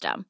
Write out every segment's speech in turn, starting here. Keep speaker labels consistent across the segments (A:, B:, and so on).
A: system.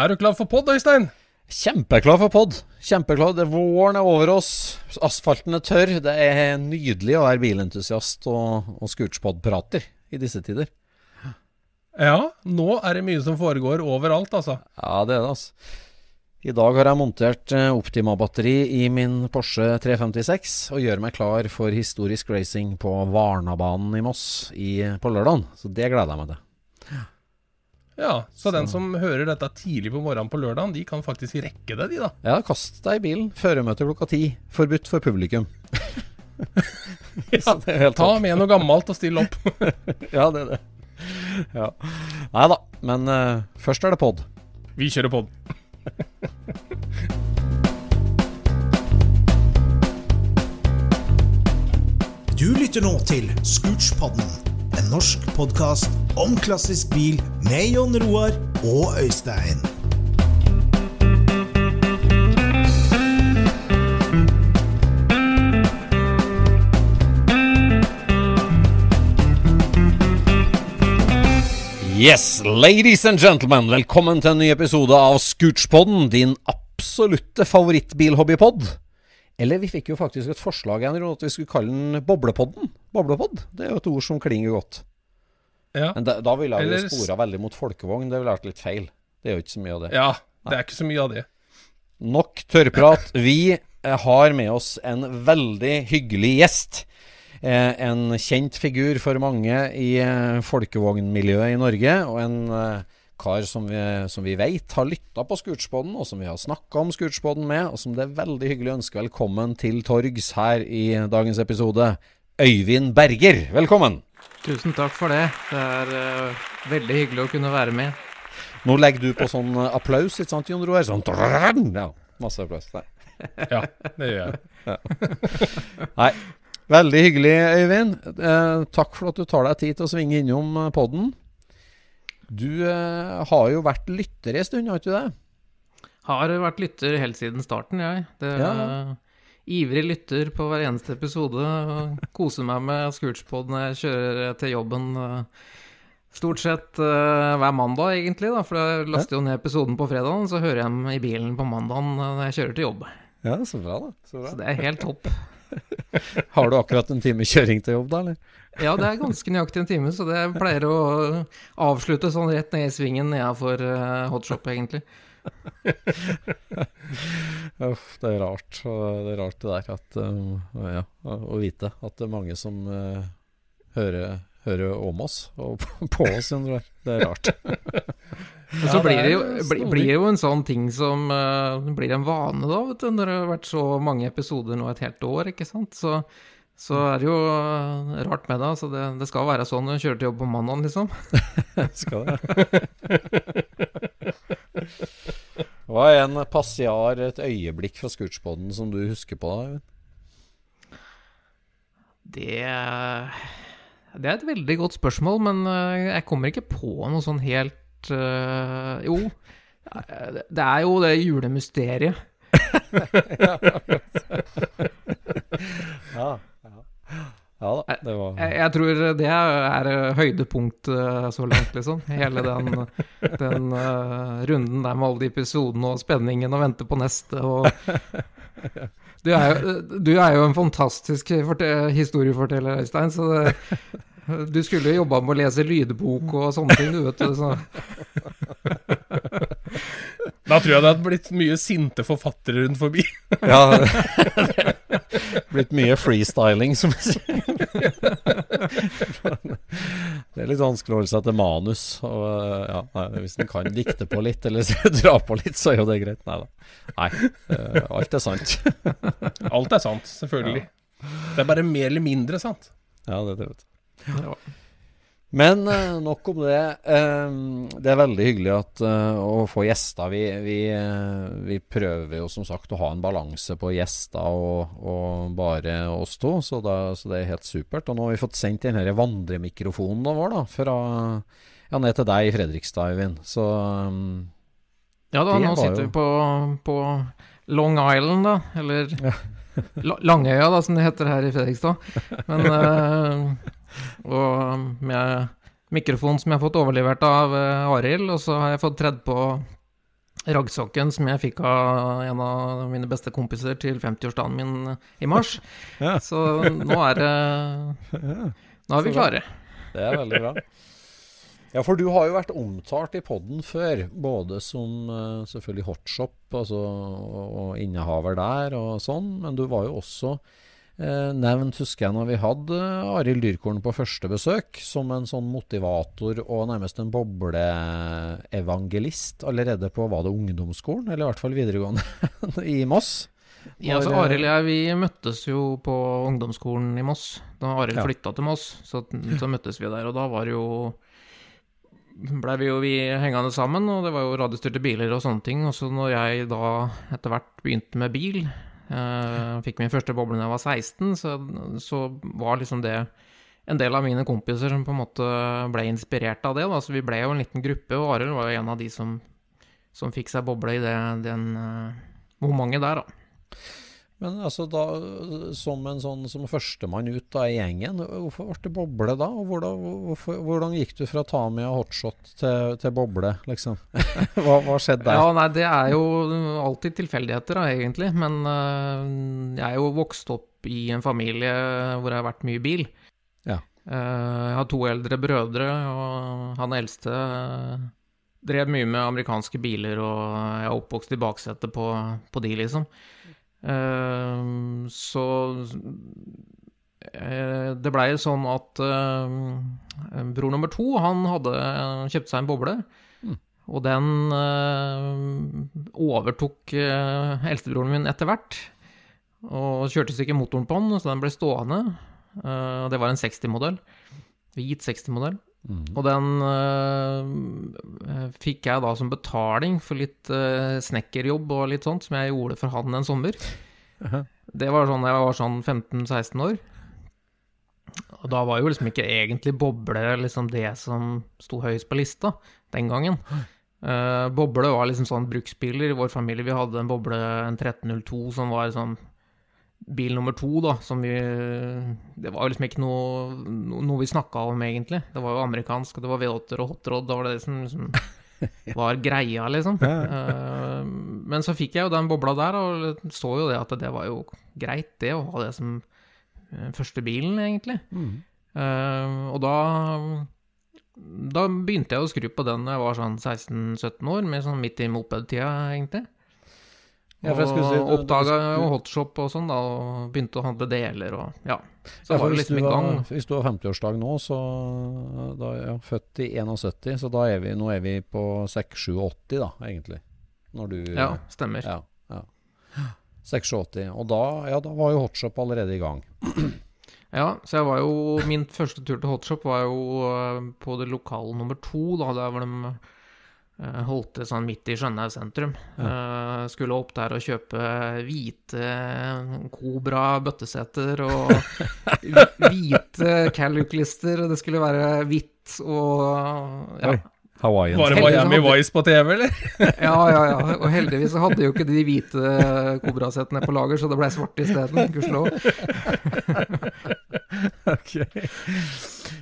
B: Er du klar for pod, Øystein?
C: Kjempeklar for pod. Kjempeklar. Det Våren er over oss. Asfalten er tørr. Det er nydelig å være bilentusiast og, og Scootspod-prater i disse tider.
B: Ja, nå er det mye som foregår overalt, altså.
C: Ja, det er det, altså. I dag har jeg montert eh, Optima-batteri i min Porsche 356 og gjør meg klar for historisk racing på Varnabanen i Moss i, på lørdag. Så det gleder jeg meg til.
B: Ja, så, den som hører dette tidlig på morgenen på lørdagen, de kan faktisk rekke det, de da.
C: Ja, kast deg i bilen. Føremøte klokka ti. Forbudt for publikum.
B: Ja,
C: det er helt
B: Ta med noe gammelt og still opp.
C: Ja, det er det. Ja. Nei da, men uh, først er det pod.
B: Vi kjører pod.
D: Du lytter nå til Scootspodden, en norsk podkast om klassisk bil med Jon Roar og Øystein.
C: Yes, ladies and gentlemen, velkommen til en ny episode av Scootspodden, din absolutte favorittbilhobbypod. Eller vi fikk jo faktisk et forslag Ron, at vi skulle kalle den Boblepodden. Boblepod. Det er jo et ord som klinger godt.
B: Ja.
C: Men da, da ville jeg jo
B: Eller s-
C: spora veldig mot folkevogn. Det ville vært litt feil. Det er jo ikke så mye av det.
B: ja, det er ikke så mye av det.
C: Nok tørrprat. Vi eh, har med oss en veldig hyggelig gjest. Eh, en kjent figur for mange i eh, folkevognmiljøet i Norge, og en eh, kar som vi, som vi vet har lytta på Scootspodden, og som vi har snakka om Scootspodden med, og som det er veldig hyggelig å ønske velkommen til torgs her i dagens episode. Øyvind Berger, velkommen!
E: Tusen takk for det. Det er uh, veldig hyggelig å kunne være med.
C: Nå legger du på sånn eh, applaus, ikke sant, Jon Roar? Sånn Ja, masse applaus. Der.
B: Ja, det gjør jeg.
C: Nei, veldig hyggelig, Øyvind. Eh, takk for at du tar deg tid til å svinge innom podden. Du eh, har jo vært lytter en stund, har ikke du det?
E: Har vært lytter helt siden starten, jeg. Det
C: Ja.
E: Ivrig lytter på hver eneste episode. og Koser meg med Scootspod når jeg kjører til jobben. eh, Stort sett uh, hver mandag, egentlig. da For jeg laster jo ned episoden på fredagen, så hører jeg dem i bilen på mandagen eh, når jeg kjører til jobb.
C: Ja, så bra, da. Så
E: Så det er helt topp.
C: Har du akkurat en time kjøring til jobb, da, eller?
E: Ja, det er ganske nøyaktig en time, så det pleier å avslutte sånn rett ned i svingen nedafor uh, hotshop, egentlig.
C: Uff, det er rart. Det er rart det der at uh, Ja, å vite at det er mange som uh, hører, hører om oss og på oss, Det er rart.
E: Og så
B: Ja,
E: blir det jo
B: bli,
E: blir, det jo en sånn ting som uh, blir en vane, da, vet du, når det har vært så mange episoder nå et helt år, ikke sant. Så, Så er det jo uh, rart med det. Altså det, det skal være sånn når du kjører til jobb på mandag, liksom.
C: Skal det? Hva er en passiar, et øyeblikk fra Scootspoden som du husker på? da,
E: Det Det er et veldig godt spørsmål, men eh, jeg kommer ikke på noe sånn helt uh, Jo, det er jo det julemysteriet.
C: Ja, ja da, det var
E: Jeg, jeg tror det er eh, høydepunktet så langt, liksom. Hele den, den uh, runden der med alle de episodene og spenningen og vente på neste og Du er jo, du er jo en fantastisk historieforteller, Øystein, så det, du skulle jo jobba med å lese lydbok og sånne ting, du vet du. Så.
B: Da tror jeg det hadde blitt mye sinte forfattere rundt forbi.
C: Ja, blitt mye freestyling, som vi sier. Det er litt vanskelig å holde seg til manus. Og, ja, nei, hvis en kan dikte på litt, eller dra på litt, så er jo det greit. Nei da. Nei, eh, alt er sant.
B: Alt er sant, selvfølgelig. Det er bare mer eller mindre sant.
C: Ja, det tror jeg. Men eh, nok om det. Eh, det er veldig hyggelig at, eh, å få gjester. Vi, vi, eh, vi prøver jo som sagt å ha en balanse på gjester og, og bare oss to, så, da, så det er helt supert. Og nå har vi fått sendt den denne vandremikrofonen vår da, fra ja, ned til deg i Fredrikstad, Øyvind. Så um,
E: Ja da, nå sitter
C: jo-
E: vi på, på Long Island, da. Eller La- Langøya, da, som det heter her i Fredrikstad. Men Og med mikrofon som jeg har fått overlevert av uh, Arild, og så har jeg fått tredd på raggsokken som jeg fikk av en av mine beste kompiser til 50-årsdagen min i mars.
C: Ja.
E: Så nå er det Nå er vi klare.
C: Det er veldig bra. Ja, for du har jo vært omtalt i podden før, både som eh, selvfølgelig hotshop altså, og, innehaver der og sånn, men du var jo også eh, nevnt, husker jeg, når vi hadde eh, Arild Dyrkorn på første besøk, som en sånn motivator og nærmest en bobleevangelist allerede på, var det ungdomsskolen, eller i hvert fall videregående, i Moss.
E: Ja, altså
C: eh,
E: Arild og jeg vi møttes jo på ungdomsskolen i Moss. Da Arild
C: Ja.
E: flytta til Moss, så, så møttes vi der. Og da var jo blei vi jo vi hengende sammen, og det var jo radiostyrte biler og sånne ting. Og så når jeg da etter hvert begynte med bil, eh, fikk min første boble da jeg var 16, så, så var liksom det en del av mine kompiser som på en måte ble inspirert av det. Da. Så vi ble jo en liten gruppe, og Arild var jo en av de som, som fikk seg boble i det, den eh, momentet der, da.
C: Men altså da, som en sånn som førstemann ut da i gjengen, hvorfor ble det boble da? Og hvordan, hvorfor, hvordan gikk du fra Tamia hotshot til, til boble, liksom? hva, hva skjedde der?
E: Ja, nei, det er jo alltid tilfeldigheter, da, egentlig. Men uh, jeg er jo vokst opp i en familie hvor jeg har vært mye bil.
C: Ja.
E: Uh, jeg har to eldre brødre, og han eldste uh, drev mye med amerikanske biler, og jeg er oppvokst i baksetet på, på de, liksom. Eh, så eh, det blei sånn at uh, bror nummer to, han hadde kjøpt seg en boble. Og den eh, overtok uh, eldstebroren min etter hvert. Og kjørte i stykker motoren på den, så den ble stående. Eh, det var en 60-modell. Hvit 60-modell. Og den eh, fikk jeg da som betaling for litt eh, snekkerjobb og litt sånt, som jeg gjorde for han en sommer. Det var sånn jeg var sånn 15-16 år. Og da var jo liksom ikke egentlig boble liksom det som sto høyest på lista den gangen. Uh, boble var liksom sånn bruksbiler. I vår familie vi hadde en boble, en 1302, som var sånn bil nummer to, da, som vi Det var jo liksom ikke noe, no, noe vi snakka om, egentlig. Det var jo amerikansk, og det var V8-er og hotrod. Det var det som liksom var greia, liksom. uh, men så fikk jeg jo den bobla der, og så jo det at det var jo greit, det, å ha det som eh, første bilen, egentlig. Eh, og da da begynte jeg å skru på den da jeg var sånn 16-17 år, med sånn midt i mopedtida, egentlig.
C: Ja, si,
E: og
C: du-
E: oppdaga jo hotshop og sånn, da, og begynte å handle deler og ja. Så
C: Ja,
E: var det liksom i gang.
C: hvis du har 50-årsdag nå, så da er jeg født i 71, så da er vi, nå er vi på 6-87 da, egentlig. Når du
E: Ja, stemmer.
C: Ja, ja. 86. Og da, ja, da var jo hotshop allerede i gang.
E: Ja, så jeg var jo Min første tur til Hotshop var jo eh, på det lokale nummer to, da, der var de eh, holdt det sånn midt i Skjønhaug sentrum. Ja. skulle opp der og kjøpe hvite Cobra bøtteseter og hvite Caluc-lister. Det skulle være hvitt og ja.
C: Oi. Hawaiian.
B: Var det Miami
E: hadde-
B: Vice på TV, eller?
E: ja, ja, ja. Og heldigvis hadde jo ikke de hvite Cobra-setene på lager, så det ble svart isteden. Gudskjelov.
C: Ok.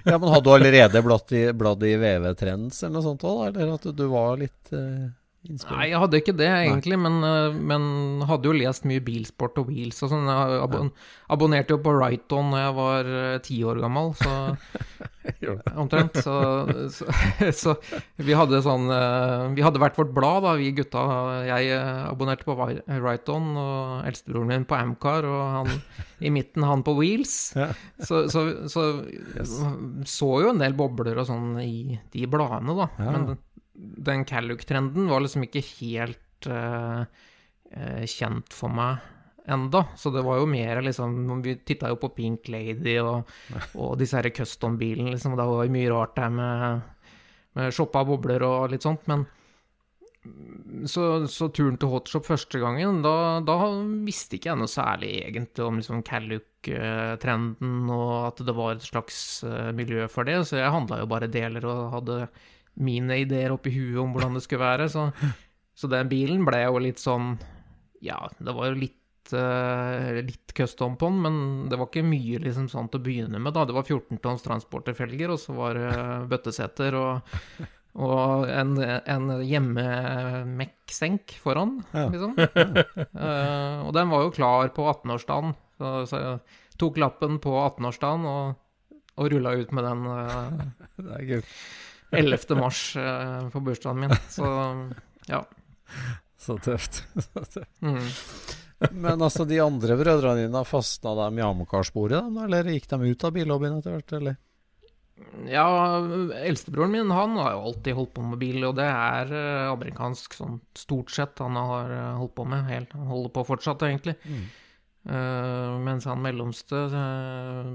C: Ja, men hadde du allerede bladd i, bladd i VV Trends eller noe sånt òg? Eller at du var litt uh, innspilt?
E: Nei, jeg hadde ikke det egentlig, men, eh, men hadde jo lest mye bilsport og wheels og sånn. Jeg abon abonnerte jo på Righton da jeg var eh, ti år gammel, så omtrent. Så, så, så vi hadde sånn eh, Vi hadde hvert vårt blad, da, vi gutta. Jeg abonnerte på Righton, og eldstebroren min på Amcar, og han i midten, han på Wheels.
C: Ja.
E: Så, så, så så jo en del bobler og sånn i de bladene, da. Men den, den Calluc-trenden var liksom ikke helt eh, kjent for meg enda. Så det var jo mer liksom Vi titta jo på Pink Lady og, og disse her custom-bilene, liksom. og Det var jo mye rart der med, med shoppa bobler og litt sånt. Men så, så turen til Hotshop første gangen, da, da visste ikke jeg noe særlig egentlig om liksom Calluc-trenden, og at det var et slags eh, miljø for det. Så jeg handla jo bare deler og hadde mine ideer oppi huet om hvordan det skulle være. Så, så den bilen ble jo litt sånn Ja, det var jo litt eh, litt custom på den, men det var ikke mye liksom sånn til å begynne med. da. Det var 14 tonns transporterfelger, og så var det bøtteseter og, og en, en hjemme-Mekk-senk foran,
C: Ja.
E: liksom. Uh, og den var jo klar på 18-årsdagen, så, så jeg tok lappen på 18-årsdagen og, og rulla ut med den Uh.
C: Det er kult.
E: 11. mars eh, på bursdagen min. Så ja.
C: Så tøft. Så tøft.
E: Mm.
C: Men altså, de andre brødrene dine, fastna de i Amcar-sporet, eller gikk de ut av billobbyen etter hvert, eller?
E: Ja, eldstebroren min han har jo alltid holdt på med bil, og det er eh, amerikansk sånn stort sett han har eh, holdt på med. Helt, han holder på fortsatt, egentlig. Eh, mens han mellomste uh,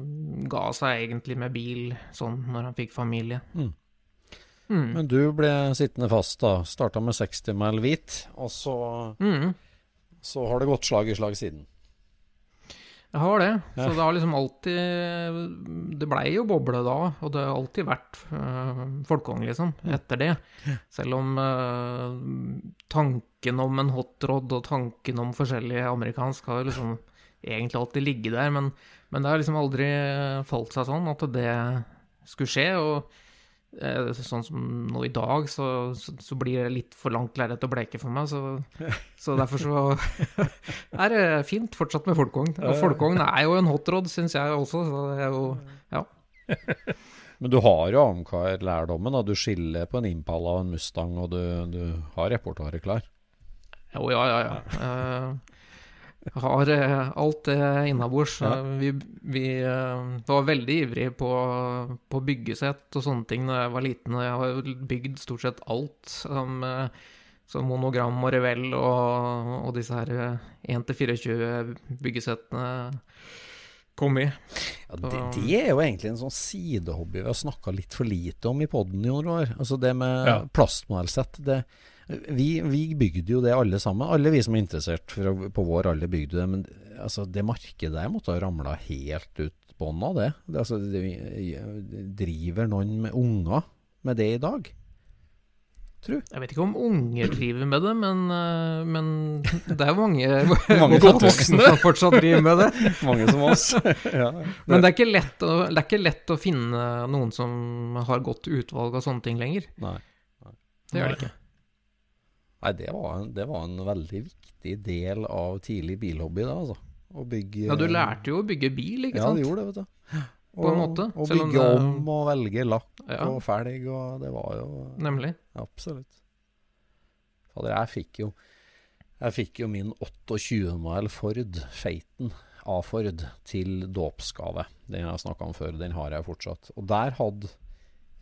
E: ga seg egentlig med bil sånn når han fikk familie.
C: Mm.
E: Mm.
C: Men du ble sittende fast, da. Starta med 60 mil hvit, og så,
E: Mm.
C: så har det gått slag i slag siden.
E: Jeg har det.
C: Ja.
E: Så det har liksom alltid Det blei jo boble da, og det har alltid vært øh, folkevogn, liksom, etter det. Selv om øh, tanken om en hotrod og tanken om forskjellig amerikansk har liksom egentlig alltid ligget der, men, men det har liksom aldri falt seg sånn at det skulle skje. og Sånn som nå i dag, så, så, så blir det litt for langt lerret å bleke for meg. Så, så derfor så er det fint fortsatt med folkevogn. Og folkevogn er jo en hotrod, syns jeg også. Så det er jo Ja.
C: Men du har jo Amcar-lærdommen, da. Du skiller på en Impala og en Mustang, og du, du har repertoaret klar.
E: Jo, ja, ja, ja. Eh, har eh, alt det innabords.
C: Ja.
E: Eh, Vi, vi eh, var veldig ivrige på, på byggesett og sånne ting da jeg var liten. Jeg har bygd stort sett alt som, eh, som monogram og revell og, og disse her eh, 1-24 byggesettene kom i.
C: Ja, det, det er jo egentlig en sånn sidehobby vi har snakka litt for lite om i poden i noen år. Altså det med
B: Ja.
C: plastmodellsett. Det, vi, vi bygde jo det alle sammen. Alle vi som er interessert å- på vår alder, bygde det. Men altså, det markedet der måtte ha ramla helt ut bånn av det. det, altså, det driver noen med unger med det i dag? Tru.
E: Jeg vet ikke om unger driver med det, men, eh, men det er mange,
C: Mange
E: godt
C: voksne.
E: som fortsatt driver med det.
C: Mange som oss. ja.
E: Men det er, å, det er ikke lett å finne noen som har godt utvalg av sånne ting lenger.
C: Nei.
E: Det gjør det ikke.
C: Nei, det var, en, det var en veldig viktig del av tidlig bilhobby, da, altså. Å bygge
E: Ja, du lærte jo å bygge bil, ikke sant?
C: Ja, du gjorde det, vet du.
E: På en måte,
C: Å bygge
E: det-
C: om og velge lakk
E: Ja.
C: og felg, og det var jo
E: Nemlig.
C: Absolutt. Fader, jeg fikk jo Jeg fikk jo min 28 mile Ford, Feiten A-Ford, til dåpsgave. Den jeg har snakka om før, den har jeg fortsatt. Og der hadde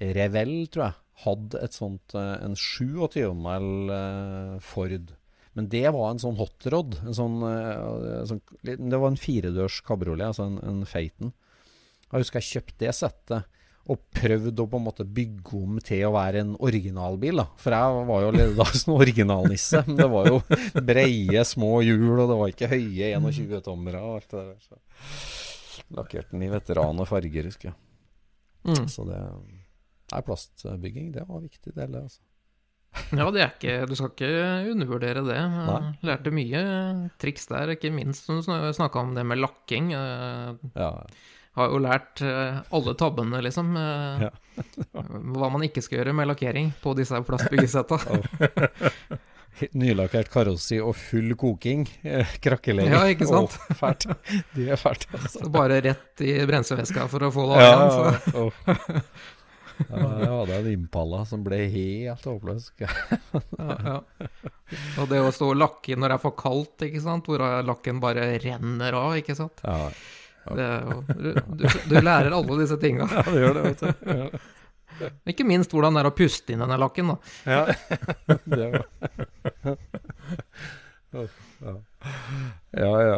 C: Revell, tror jeg, hadde et sånt eh, en 27 mile eh, Ford. Men det var en sånn hotrod. En sånn, eh, sånn, det var en firedørs kabriolet, altså en, en Feiten. Jeg husker jeg kjøpte det settet og prøvde å på en måte bygge om til å være en originalbil. da For jeg var jo allerede da sånn originalnisse. Men det var jo breie, små hjul, og det var ikke høye 21-tommere og alt det der. Så lakkerte den i veteran farger, husker jeg.
E: Mm.
C: Så det Nei, plastbygging, det var en viktig del, det. altså.
E: Ja, det er ikke, du skal ikke undervurdere det.
C: Nei.
E: lærte mye triks der, ikke minst som du snakka om det med lakking.
C: Ja,
E: har jo lært eh, alle tabbene, liksom. Ja. hva man ikke skal gjøre med lakkering på disse plastbyggesetta.
C: Nylakkert karossi og full koking. Eh, Krakkelering.
E: Ja, ikke sant?
C: Oh, fælt. Det er fælt, altså.
E: Så bare rett i brenseveska for å få det av
C: Ja,
E: igjen. Så.
C: Ja, jeg hadde en Impala som ble helt håpløs.
E: Ja, ja. Og det å stå og lakke når det er for kaldt, ikke sant, hvor lakken bare renner av, ikke sant.
C: Ja,
E: Det jo, du, du, du lærer alle disse tinga.
C: ja det gjør det, vet du. Ja.
E: Ikke minst hvordan det er å puste inn denne lakken, da.
C: Ja, det var ja. ja, ja,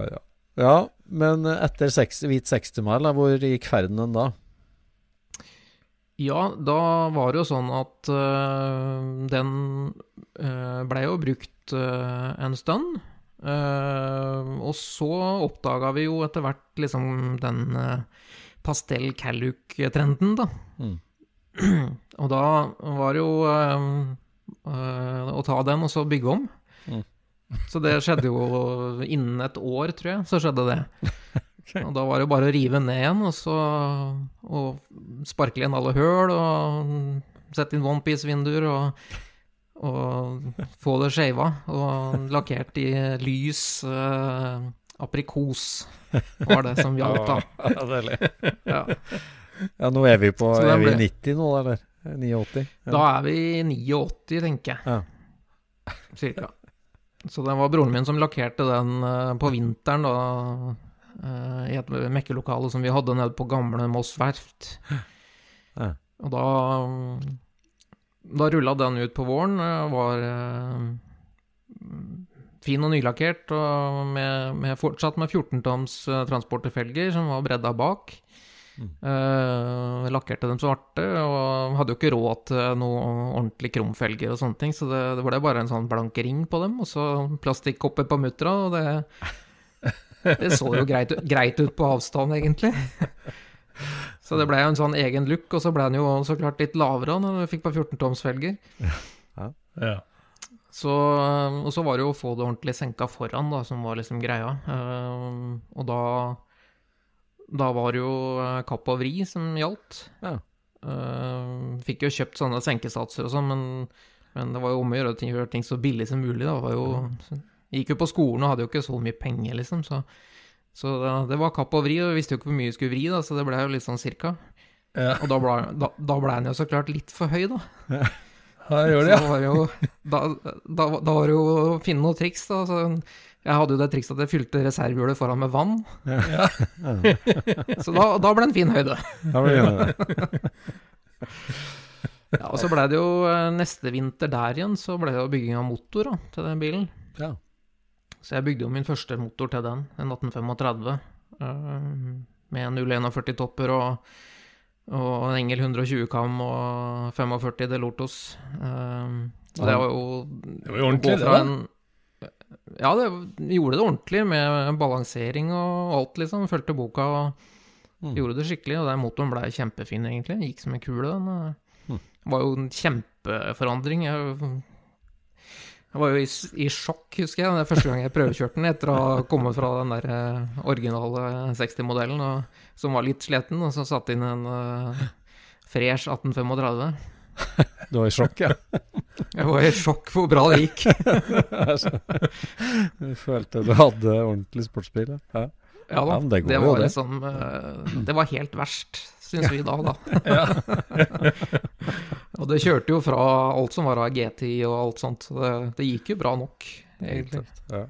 C: ja. Men etter seks, hvit 60-mil, hvor gikk ferden da?
E: Ja, da var det jo sånn at uh, den uh, blei jo brukt uh, en stund. Og så oppdaga vi jo etter hvert liksom den pastell Calluc-trenden, da.
C: Mm.
E: og da var det jo å ta den og så bygge om.
C: Mm.
E: Så det skjedde jo innen et år, tror jeg, så skjedde det. Og da var det jo bare å rive ned igjen, og så og sparkle igjen alle høl, og sette inn onepiece-vinduer, og, og få det shava, og lakkert i lys eh, aprikos, var det som hjalp, da.
C: Ja, deilig.
E: Ja.
C: Ja, nå er vi på Er vi
E: ble-
C: 90 nå, eller? 89? Ja.
E: Da er vi i 89, tenker jeg.
C: Ja.
E: Cirka. Så det var broren min som lakkerte den eh, på vinteren, da. Eh, I et mekkelokale som vi hadde nede på gamle Moss verft.
C: Ja.
E: Og da Da rulla den ut på våren. eh, Var eh, fin og nylakkert, og med, med fortsatt med 14-toms eh, transporterfelger som var bredda bak. Eh, lakkerte dem svarte, og hadde jo ikke råd til noe ordentlig krumfelger og sånne ting, så det, det ble bare en sånn blank ring på dem, og så plastikkopper på muttra, og det Det så jo greit, ut- greit ut på avstand, egentlig. Så det ble jo en sånn egen look, og så ble den jo så klart litt lavere når vi fikk på 14-tomsfelger.
B: Ja.
E: Så, og så var det jo å få det ordentlig senka foran, da, som var liksom greia. Eh, og da Da var det jo eh, kapp og vri som gjaldt.
C: Ja.
E: Eh, fikk jo kjøpt sånne senkesatser og sånn, men, men det var jo om å gjøre ting- gjøre ting så billig som mulig. Da. Det var jo, jeg gikk jo på skolen og hadde jo ikke så mye penger, liksom. Så, så det, det var kapp og vri, og jeg visste jo ikke hvor mye jeg skulle vri, da, så det ble jo litt sånn cirka.
B: Ja.
E: Og da ble, da, da ble den jo så klart litt for høy, da. Ja.
B: det,
E: da var jo, da, da, da var det jo å finne noe triks, da. Så jeg hadde jo det trikset at jeg fylte reservehjulet foran med vann.
B: ja.
E: Så da, da ble det en fin høyde.
C: Da ble det
E: Ja, og så ble det jo eh, neste vinter der igjen, så ble det jo bygging av motor da, til den bilen.
C: Ja.
E: Så jeg bygde jo min første motor til den, en 1835, med en 041 topper og, og en Engel 120 kam og 45 Delortos. Så det var jo
B: Det var jo ordentlig, det da.
E: en- Ja, det, gjorde det ordentlig med balansering og alt, liksom. Fulgte boka og
C: Mm.
E: gjorde det skikkelig. Og den motoren ble kjempefin, egentlig. Gikk som en kule, den.
C: Mm.
E: Det var jo en kjempeforandring. Jeg, jeg var jo i, i sjokk, husker jeg, det er første gang jeg prøvekjørte den etter å ha kommet fra den der eh, originale 60-modellen, som var litt sliten, og så satte inn en uh, fresh 1835.
C: Du var i sjokk, ja?
E: Jeg var i sjokk hvor bra det gikk.
C: Du følte du hadde ordentlig sportsbil? Ja.
E: Ja da,
C: Ja, det
E: det, var
C: det.
E: liksom uh, Det var helt verst, syns vi da, da. og det kjørte jo fra alt som var av GTI og alt sånt, så det, det gikk jo bra nok, egentlig.
C: Ja.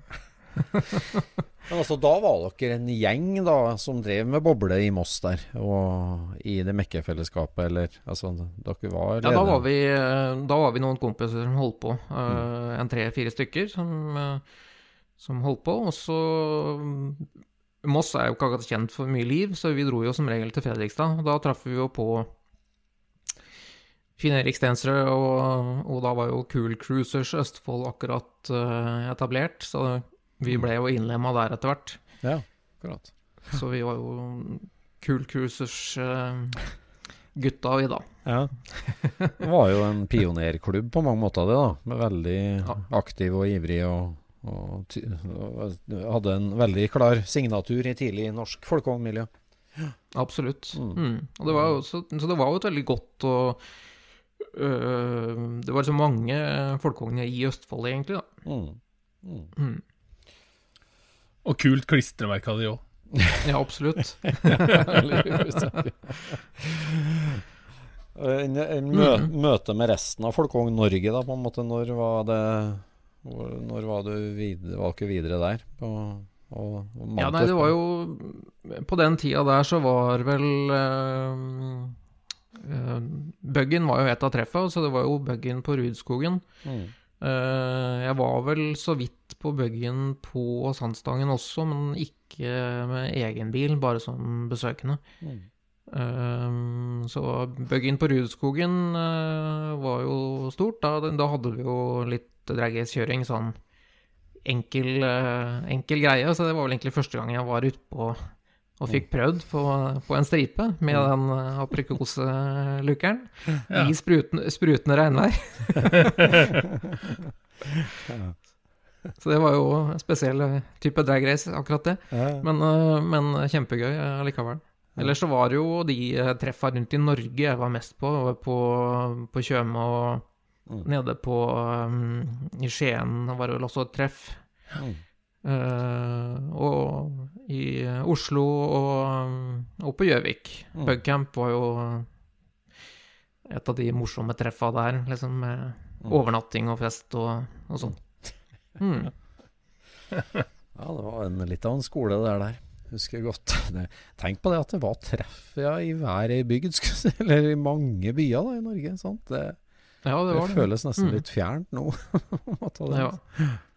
C: Men altså, da var dere en gjeng da som drev med boble i Moss der, og i det Mekke-fellesskapet, eller altså, dere var
E: Ja, da var, vi, eh, da var vi noen kompiser som holdt på. eh, En tre-fire stykker som, uh, som holdt på. Og så mm, Moss er jo ikke akkurat kjent for mye liv, så vi dro jo som regel til Fredrikstad. Og da traff vi jo på Finn-Erik Stensrød, og, og, da var jo Cool Cruisers Østfold akkurat uh, etablert, så vi ble jo innlemma der etter hvert.
C: Ja, akkurat.
E: Så vi var jo Cool Cruisers-gutta, uh, vi, da.
C: Ja. Det var jo en pionerklubb på mange måter, det, da. Med veldig ja. aktiv og ivrig og, og, og, hadde en veldig klar signatur i tidlig norsk folkehåndmiljø.
E: Absolutt. Mm. Mm. Og det var jo, så, så, det var jo et veldig godt og øh, Det var så mange folkevogner i Østfold, egentlig, da. Mm.
B: mm. mm. Og kult klistremerke hadde de òg.
E: ja, absolutt.
C: mø mm. møte med resten av Folkevogn-Norge, da, på en måte. Når var det Når var du videre, var ikke videre der? På, og, og
E: ja, nei, det var jo På den tida der så var vel øh, øh, Buggen var jo et av treffa, så det var jo Buggen på Rudskogen. Mm. Uh, jeg var vel så vidt på buggen på Sandstangen også, men ikke med egen bil, bare som besøkende. Mm. Så buggen på Rudskogen uh, var jo stort. Da, da, hadde vi jo litt dragkjøring, sånn enkel, enkel, greie. Så det var vel egentlig første gang jeg var utpå og fikk prøvd på, på en stripe med mm. den aprikoselukeren ja. i sprutende, sprutende regnvær. Så det var jo en spesiell type dragrace, akkurat det. Men, eh, men kjempegøy allikevel. Ellers så var det jo de treffa rundt i Norge jeg var mest på. På, på Tjøme og mm. nede på um, I Skien var det vel også et treff. Mm. Uh, og i Oslo og, og på Gjøvik. Mm. Bugcamp var jo et av de morsomme treffa der, liksom med mm. overnatting og fest og, og sånn. Mm.
C: ja, det var en, litt av en skole, det der. Husker godt. Tenk på det at det var treff ja, i hver bygd, eller i mange byer da, i Norge. sant? Det, ja, det, det, det, føles nesten mm. litt fjernt nå.
B: ja.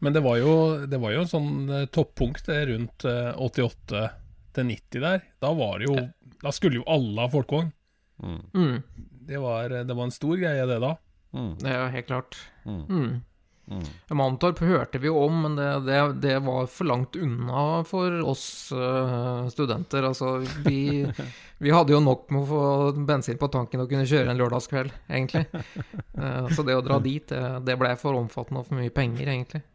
B: Men det var jo, det var jo en sånn uh, toppunkt rundt uh, 88 til 90 der. Da var det jo Da skulle jo alle ha folkevogn. Mm. mm. Det, var, det, var, en stor greie, det da.
E: Mm. Er helt klart. Mm. Mm. Mantorp hørte vi jo om, men det, det, det, var for langt unna for oss uh, studenter. Altså, vi, vi, hadde jo nok med å få bensin på tanken og kunne kjøre en lørdagskveld, egentlig. Uh, så det å dra dit, det, det ble for omfattende og for mye penger, egentlig.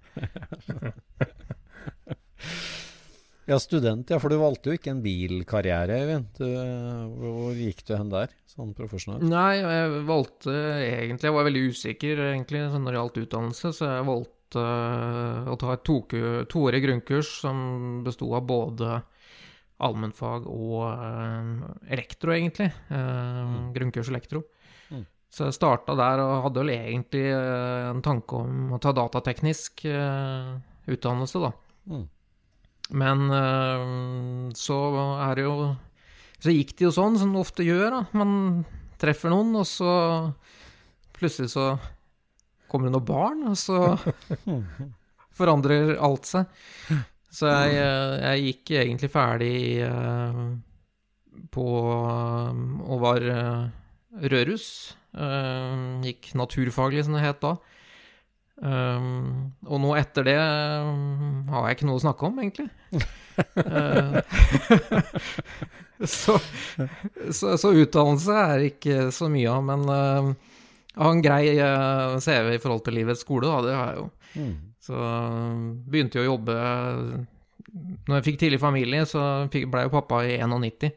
C: Ja, student, ja, for du valgte jo ikke en bilkarriere, Eivind. Hvor gikk du hen der, sånn profesjonelt?
E: Nei, jeg valgte egentlig Jeg var veldig usikker egentlig sånn når det gjaldt utdannelse, så jeg valgte uh, å ta et toårig grunnkurs som besto av både allmennfag og uh, elektro, egentlig. Uh, mm. Grunnkurs elektro. Mm. Så jeg starta der og hadde vel egentlig en tanke om å ta datateknisk utdannelse, da. Mm. Men uh, så er det jo Så gikk det jo sånn, som det ofte gjør, da. Man treffer noen, og så plutselig så kommer det noen barn, og så forandrer alt seg. Så jeg, jeg gikk egentlig ferdig uh, på Og var uh, rødruss. Gikk naturfaglig, som det het da. Um, og nå etter det um, har jeg ikke noe å snakke om, egentlig. uh, så, så, så, utdannelse er ikke så mye av, men uh, jeg har en grei uh, CV i forhold til livets skole, da, det har jeg jo. Mm. Så begynte jeg å jobbe Når jeg fikk tidlig familie, så ble jo pappa i 91.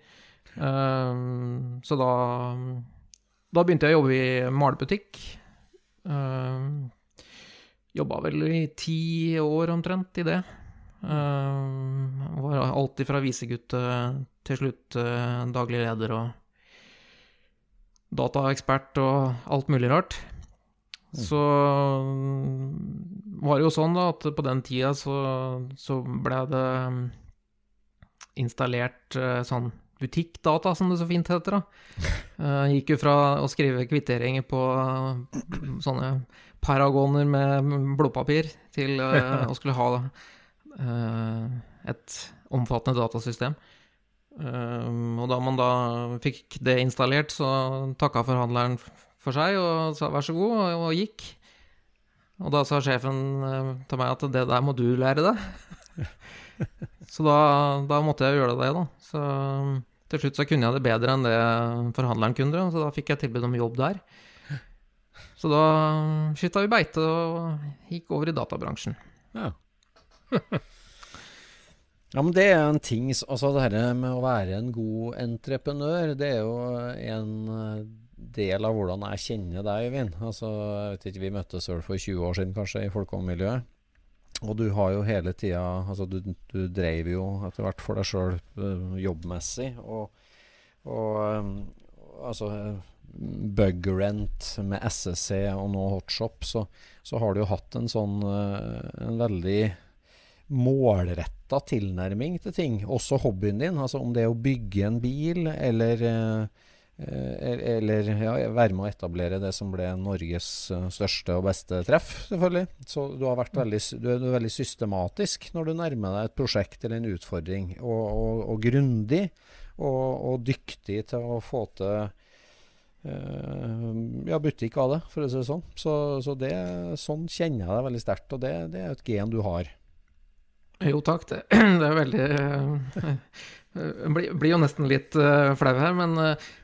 E: så da, da begynte jeg å jobbe i malebutikk. Uh, Jobba vel i ti år omtrent i det. Uh, var alltid fra visegutt til slutt uh, daglig leder og dataekspert og alt mulig rart. Mm. Så var det jo sånn da at på den tida så, så ble det installert uh, sånn butikkdata, som det så fint heter. da. Gikk jo fra å skrive kvitteringer på sånne paragoner med blodpapir til uh, å skulle ha uh, et omfattende datasystem. Uh, og da man da fikk det installert, så takka forhandleren for seg og sa vær så god, og, og gikk. Og da sa sjefen til meg at det der må du lære deg. så da, da, måtte jeg gjøre det, da. Så til slutt så kunne jeg det bedre enn det forhandleren kunne, så da fikk jeg tilbud om jobb der. Så da skytta vi beite og gikk over i databransjen.
C: Ja. ja, men det er en ting Altså det her med å være en god entreprenør, det er jo en eh, del av hvordan jeg kjenner deg, Øyvind. Altså, jeg vet ikke, Vi møttes vel for 20 år siden, kanskje, i folkehåndmiljøet. Og du har jo hele tida Altså, du, du dreiv jo etter hvert for deg sjøl uh, jobbmessig. Og, og um, altså Bugrent med SSC og nå Hotshop, så, så har du jo hatt en sånn uh, en veldig målretta tilnærming til ting. Også hobbyen din. Altså om det er å bygge en bil, eller, eh, eller ja, være med å etablere det som ble Norges eh, største og beste treff, selvfølgelig. Så du, har vært veldig, du er veldig systematisk når du nærmer deg et prosjekt eller en utfordring. Og, og, og grundig og, og, dyktig til å få til ja, butikk av det, for å si det sånn. Så, så det, sånn kjenner jeg deg veldig sterkt, og det, det er et gen du har.
E: Jo takk, det, det er veldig eh, blir, blir, jo nesten litt uh, flau her, men,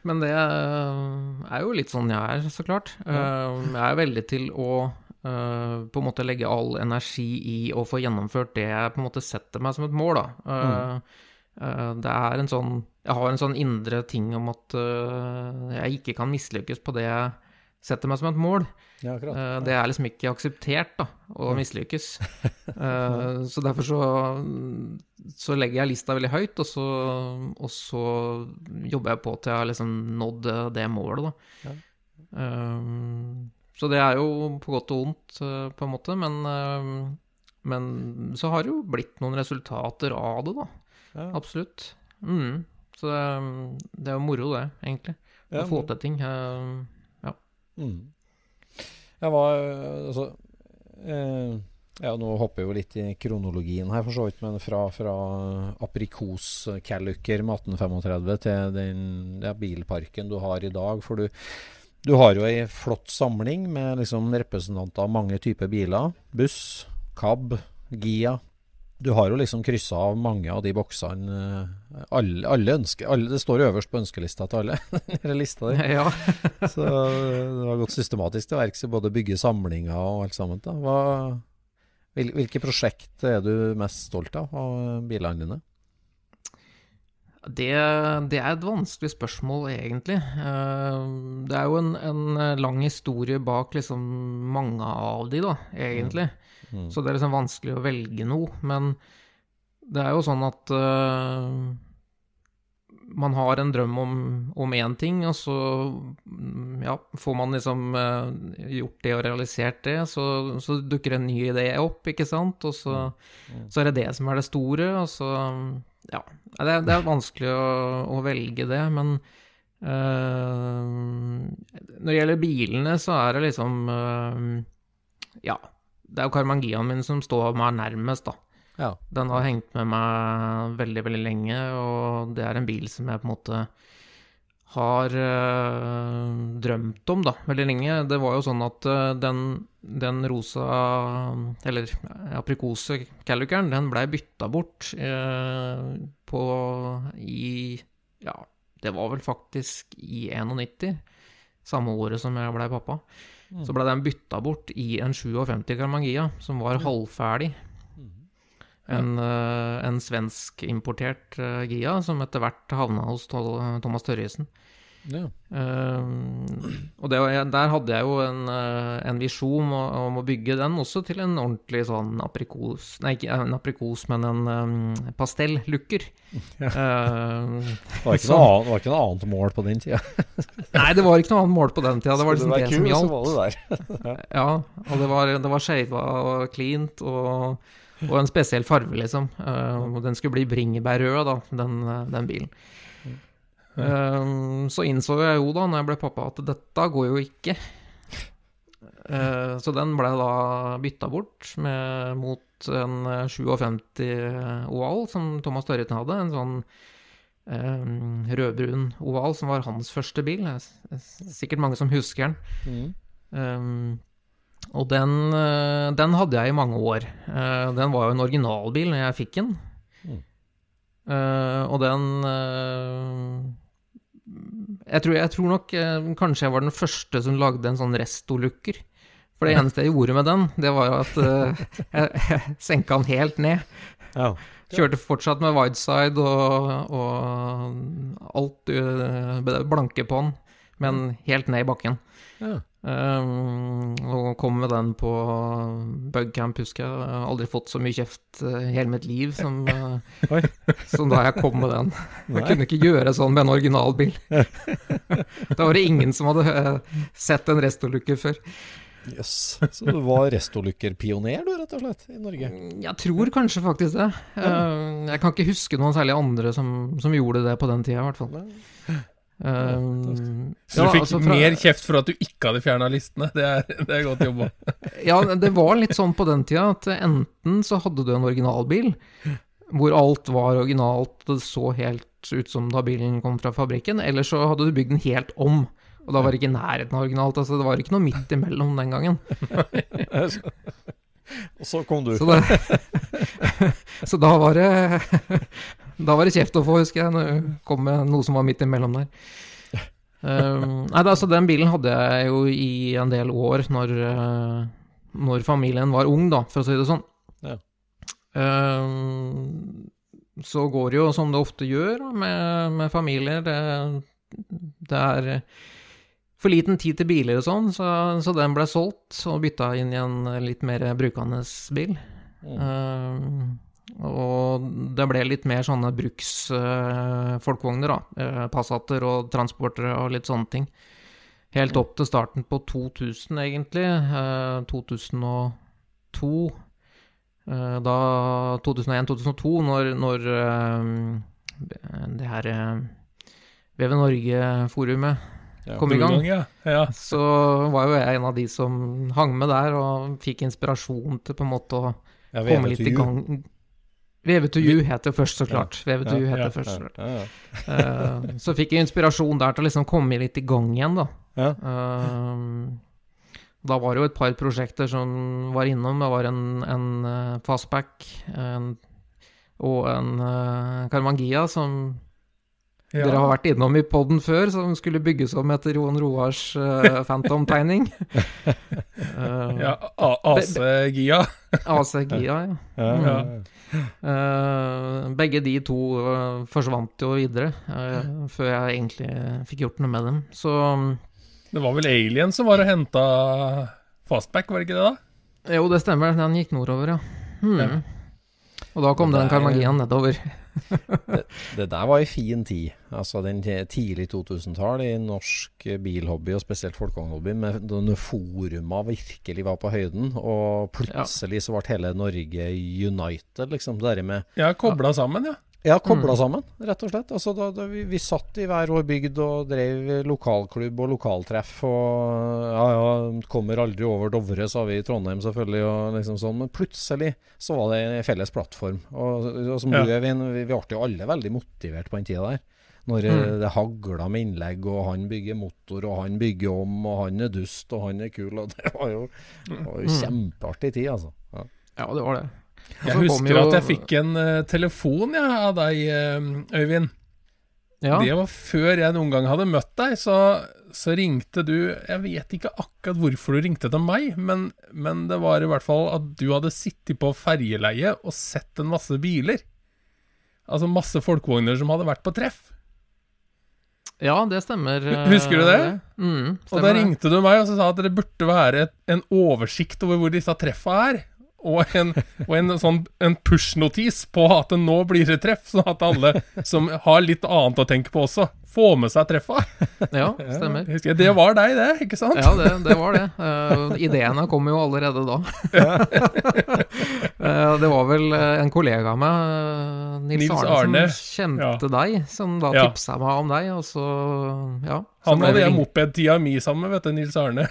E: men, det er jo litt sånn jeg er, så klart. Jeg er veldig til å på en måte legge all energi i å få gjennomført det jeg på en måte setter meg som et mål, da. Mm. Det er en sånn Jeg har en sånn indre ting om at jeg ikke kan mislykkes på det jeg setter meg som et mål. Ja, uh, det er liksom ikke akseptert da, å mislykkes. Så derfor så, så, legger jeg lista veldig høyt, og så, og så jobber jeg på til jeg har liksom nådd det målet, da. Ja. Så det er jo på godt og vondt, på en måte, men, men så har det jo blitt noen resultater av det, da. Ja. Absolutt. Mm. Så det er jo moro, det, egentlig. Å få til ting. ja. Mm.
C: Jeg var altså eh, ja, Nå hopper jeg jo litt i kronologien her, for så vidt, men fra, fra aprikoskalluker med 1835 til den ja, bilparken du har i dag. For du, du har jo ei flott samling med liksom representanter av mange typer biler. Buss, cab, Gia, du har jo liksom kryssa av mange av de boksene. Eh, alle, alle ønsker alle, Det står øverst på ønskelista til alle. lista di.
E: Ja.
C: så det har gått systematisk til verks i både bygge samlinger og alt sammen. Hva, hvil, hvilke prosjekt er du mest stolt av av bilene dine?
E: Det, det, er et vanskelig spørsmål, egentlig. Eh, det er jo en, en lang historie bak liksom mange av de, da, egentlig. Mm. Mm. Så det er liksom vanskelig å velge noe. Men det er jo sånn at uh, man har en drøm om én ting, og så mm, ja, får man liksom uh, gjort det og realisert det, så, så, dukker en ny idé opp, ikke sant, og så, mm. så, er det det som er det store, og så Ja. Det det er vanskelig å, å, velge det, men uh, når det gjelder bilene, så er det liksom Ja det er jo Karmangiaen min som står meg nærmest, da. Ja. Den har hengt med meg veldig, veldig lenge, og det er en bil som jeg på en måte har øh, drømt om, da, veldig lenge. Det var jo sånn at øh, den, den, rosa, eller aprikose Callicaren, den blei bytta bort øh, på i Ja, det var vel faktisk i 91, samme året som jeg blei pappa. Mm. Så ble den bytta bort i en 57 Carmangia, som var halvferdig. En, ja. en svensk-importert uh, Gia, som etter hvert havna hos Thomas Tørjesen. Ja. Uh, og det, der hadde jeg jo en, en visjon om, å bygge den også til en ordentlig sånn aprikos Nei, ikke en aprikos, men en um, pastellukker. Ja. Uh,
C: det, var noe, var ikke noe annet mål på den tida?
E: nei, det var ikke noe annet mål på den tida. Det var liksom det,
C: det
E: som
C: gjaldt. Det
E: ja, og det var, det var skeiva og cleant og, og, en spesiell farge, liksom. og den skulle bli bringebærrød, da, den, den bilen. Um, så innså jeg jo da, når jeg ble pappa, at dette går jo ikke. Uh, så den ble da bytta bort med, mot en eh, 57 oval som Thomas Tørreten hadde. En sånn eh, rødbrun oval som var hans første bil. Er sikkert mange som husker den.
C: Mm.
E: Eh, og den, eh, den hadde jeg i mange år. Eh, den var jo en originalbil når jeg fikk den.
C: Mm.
E: Eh, og den jeg, tror, jeg tror nok kanskje jeg var den første som lagde en sånn restolukker. For det eneste jeg gjorde med den, det var jo at jeg, jeg senka den helt ned. Kjørte fortsatt med wideside og, og alt blanke på den, men helt ned i bakken.
C: Ja.
E: Um, og kom med den på bugcamp, husker jeg. Jeg har aldri fått så mye kjeft uh, i hele mitt liv som, uh, som da jeg kom med den. Jeg kunne ikke gjøre sånn med en originalbil. da var det ingen som hadde uh, sett en restolukke før.
C: Jøss. Så du var restolykkerpioner, du, rett og slett, i Norge?
E: Jeg tror kanskje faktisk det. Uh, jeg kan ikke huske noen særlig andre som, som gjorde det på den tida, i hvert fall. Um,
B: Så du
E: ja,
B: fikk
E: altså fra-
B: mer kjeft for at du ikke hadde fjerna listene. Det er, det er godt jobba.
E: Ja, det var litt sånn på den tida at enten så hadde du en originalbil, hvor alt var originalt, det så helt ut som da bilen kom fra fabrikken, eller så hadde du bygd den helt om. Og da var det ikke i nærheten av originalt, altså det var ikke noe midt imellom den gangen.
C: Og så kom du.
E: Så, det, så da var det Da var det kjeft å få, husker jeg, når det kom med noe som var midt imellom der. Um, nei, altså Den bilen hadde jeg jo i en del år når, uh, når familien var ung, da, for å si det sånn.
C: Ja.
E: Um, så går det jo som det ofte gjør med, med familier. Det, det er for liten tid til biler og sånn, så, så den ble solgt og bytta inn i en litt mer brukende bil. Um, og det ble litt mer sånne bruks uh, da. Uh, Passater og transportere og litt sånne ting. Helt opp til starten på 2000, egentlig. Uh, 2002. Uh, da 2001-2002, når, når det her VV Norge-forumet kom i gang,
B: Ja. ja.
E: så var jo jeg en av de som hang med der og fikk inspirasjon til på en måte å komme litt i gang. VV2U det først, så klart. VV2U
C: Ja,
E: heter først. Eh, så fikk jeg inspirasjon der til å liksom komme litt i gang igjen, da.
C: Ja.
E: Eh, da var det jo et par prosjekter som var innom. Det var en, en eh, fastback en, og en uh, Carmangia som
B: Ja.
E: dere har vært innom i poden før, som skulle bygges om etter Johan Roars uh, Phantom-tegning. uh,
B: ja A- AC-Gia.
E: AC-Gia, ja.
C: Ja, ja, ja.
E: Eh, begge de to eh, forsvant jo videre, eh, før jeg egentlig fikk gjort noe med dem. Så
B: Det var vel Alien som var og henta fastback, var det ikke det, da?
E: jo, det stemmer, den gikk nordover, ja. Hmm.
B: Ja.
E: Og da kom den karmagien nedover.
C: Det der var ei en fin tid. Altså den ti- tidlig 2000-tall i norsk bilhobby, og spesielt folkevognhobby, med denne foruma virkelig var på høyden. Og plutselig så ble hele Norge united, liksom. Det der med
B: Ja, kobla sammen, ja.
C: Ja, kobla sammen, rett og slett. Altså, da, da vi, vi satt i hver vår bygd og drev lokalklubb og lokaltreff. Og ja, ja, kommer aldri over Dovre, sa vi i Trondheim selvfølgelig, og liksom sånn. Men plutselig så var det en felles plattform. Og, og som
B: Ja.
C: du, Evin, vi, vi ble jo alle veldig motivert på den tida der. Når mm. det hagla med innlegg, og han bygger motor, og han bygger om, og han er dust, og han er kul. Og det var jo, det var jo kjempeartig tid, altså. Ja.
E: Ja, det var det.
B: Jeg husker
E: jo-
B: at jeg fikk en uh, telefon ja, av deg, uh, Øyvind.
E: ja.
B: Det var før jeg noen gang hadde møtt deg, så, så ringte du Jeg vet ikke akkurat hvorfor du ringte til meg, men, men det var i hvert fall at du hadde sittet på ferjeleie og sett en masse biler. Altså masse folkevogner som hadde vært på treff.
E: ja, det stemmer. eh,
B: Husker du det?
E: Mm,
B: Og da ringte du meg og sa at det burde være en oversikt over hvor disse treffa er. Og en, og en sånn push-notis på at det nå blir det treff, sånn at alle som har litt annet å tenke på også, får med seg treffa.
E: Ja, stemmer.
B: Jeg det var deg, det, ikke sant?
E: Ja, det, det var det. Uh, ideene kom jo allerede da. uh, det var vel eh, en kollega av meg, Nils,
B: Nils
E: Arne,
B: Arne.
E: som kjente deg, som da
B: Ja.
E: tipsa meg om deg, og så ja. så
B: Han hadde jeg mopedtida mi sammen med, vet du, Nils Arne.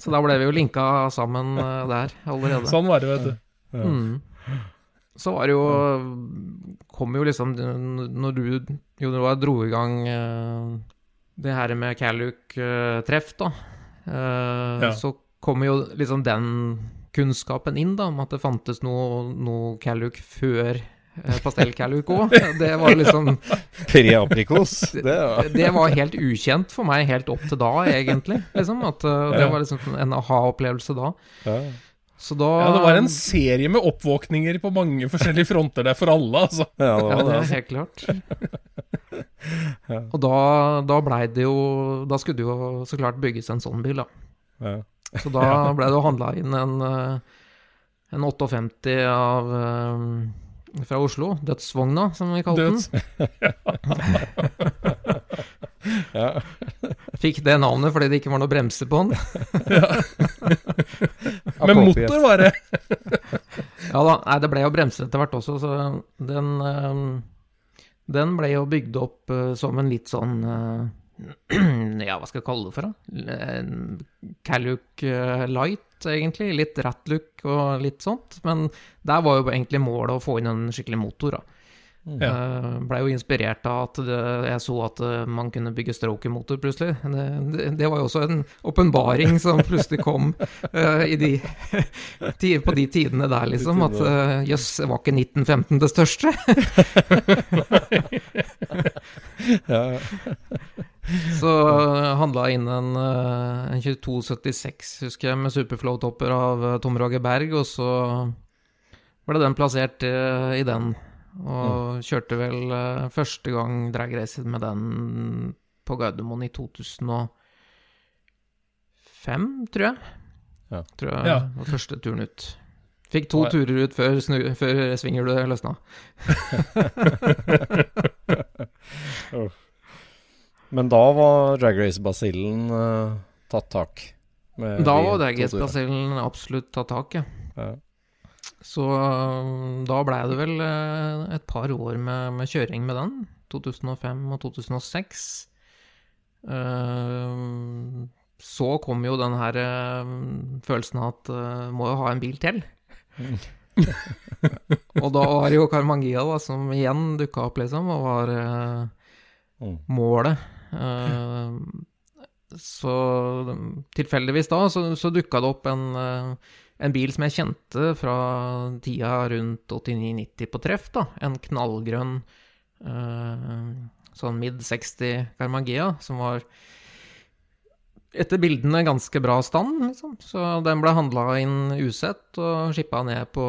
E: Så da ble vi jo linka sammen der allerede.
B: Sånn var det, vet du.
E: Mm. Så var det jo Kom jo liksom Når du jo Roar dro i gang eh, det her med Calluc-treff, da, eh,
B: Ja.
E: så kom jo liksom den kunnskapen inn, da, om at det fantes noe, noe Calluc før eh, pastell-Calluc òg. Det var liksom.
C: Det
E: det var helt ukjent for meg helt opp til da, egentlig. Liksom, at Det var liksom en aha-opplevelse da.
C: Ja.
E: Så da
B: Ja, det var en serie med oppvåkninger på mange forskjellige fronter der for alle, altså.
C: ja, det var
E: det
C: det.
E: er
C: Altså.
E: helt klart. Og da, da blei det jo Da skulle det jo så klart bygges en sånn bil, da.
C: Ja.
E: Så da blei det jo handla inn en, eh, en 58 av eh, fra Oslo. Dødsvogna, som vi kalte
B: Døds.
E: den.
C: Ja.
E: Fikk det navnet fordi det ikke var noe bremser på den.
B: Men motor var det.
E: Ja da, nei, det ble jo bremser etter hvert også, så den eh, Den ble jo bygd opp eh, som en litt sånn eh, Ja, hva skal jeg kalle det for, da? En Calluc light, egentlig. Litt rat-look og litt sånt. Men der var jo egentlig målet å få inn en skikkelig motor, da.
B: Ja.
E: Uh, Blei jo inspirert av at det, jeg så at eh, man kunne bygge stroker-motor plutselig. Det, det, det var jo også en åpenbaring som plutselig kom uh, i de, på de tidene der, liksom. At jøss, uh, yes, var ikke 1915 det største? Så uh, handla inn en, eh, en 2276, husker jeg, med Superflow-topper av eh, Tom Roger Berg, og så ble den plassert eh, i den. Og kjørte vel eh, første gang dragracet med den på Gardermoen i 2005, tror jeg.
C: Ja.
E: Tror jeg
B: Ja.
E: var første turen ut. Fikk to
B: ja.
E: turer ut før, snu, før svinghjulet løsna.
C: Men da var Drag Race-basillen uh, tatt tak? med
E: Da var
C: drag
E: race-basillen absolutt tatt tak, ja.
C: Ja.
E: Så um, da blei det vel eh, et par år med, med kjøring med den. 2005 og 2006. Eh, så kom jo den her eh, følelsen av at må jo ha en bil til. og da var det jo Carmangia da, som igjen dukka opp, liksom, og var eh,
C: Mm.
E: målet. Eh, så tilfeldigvis da, så, så dukka det opp en, eh, en bil som jeg kjente fra tida rundt 89-90 på treff, da. En knallgrønn uh, sånn mid 60 Carmagea, som var etter bildene ganske bra stand, liksom. Så den ble handla inn usett og skippa ned på,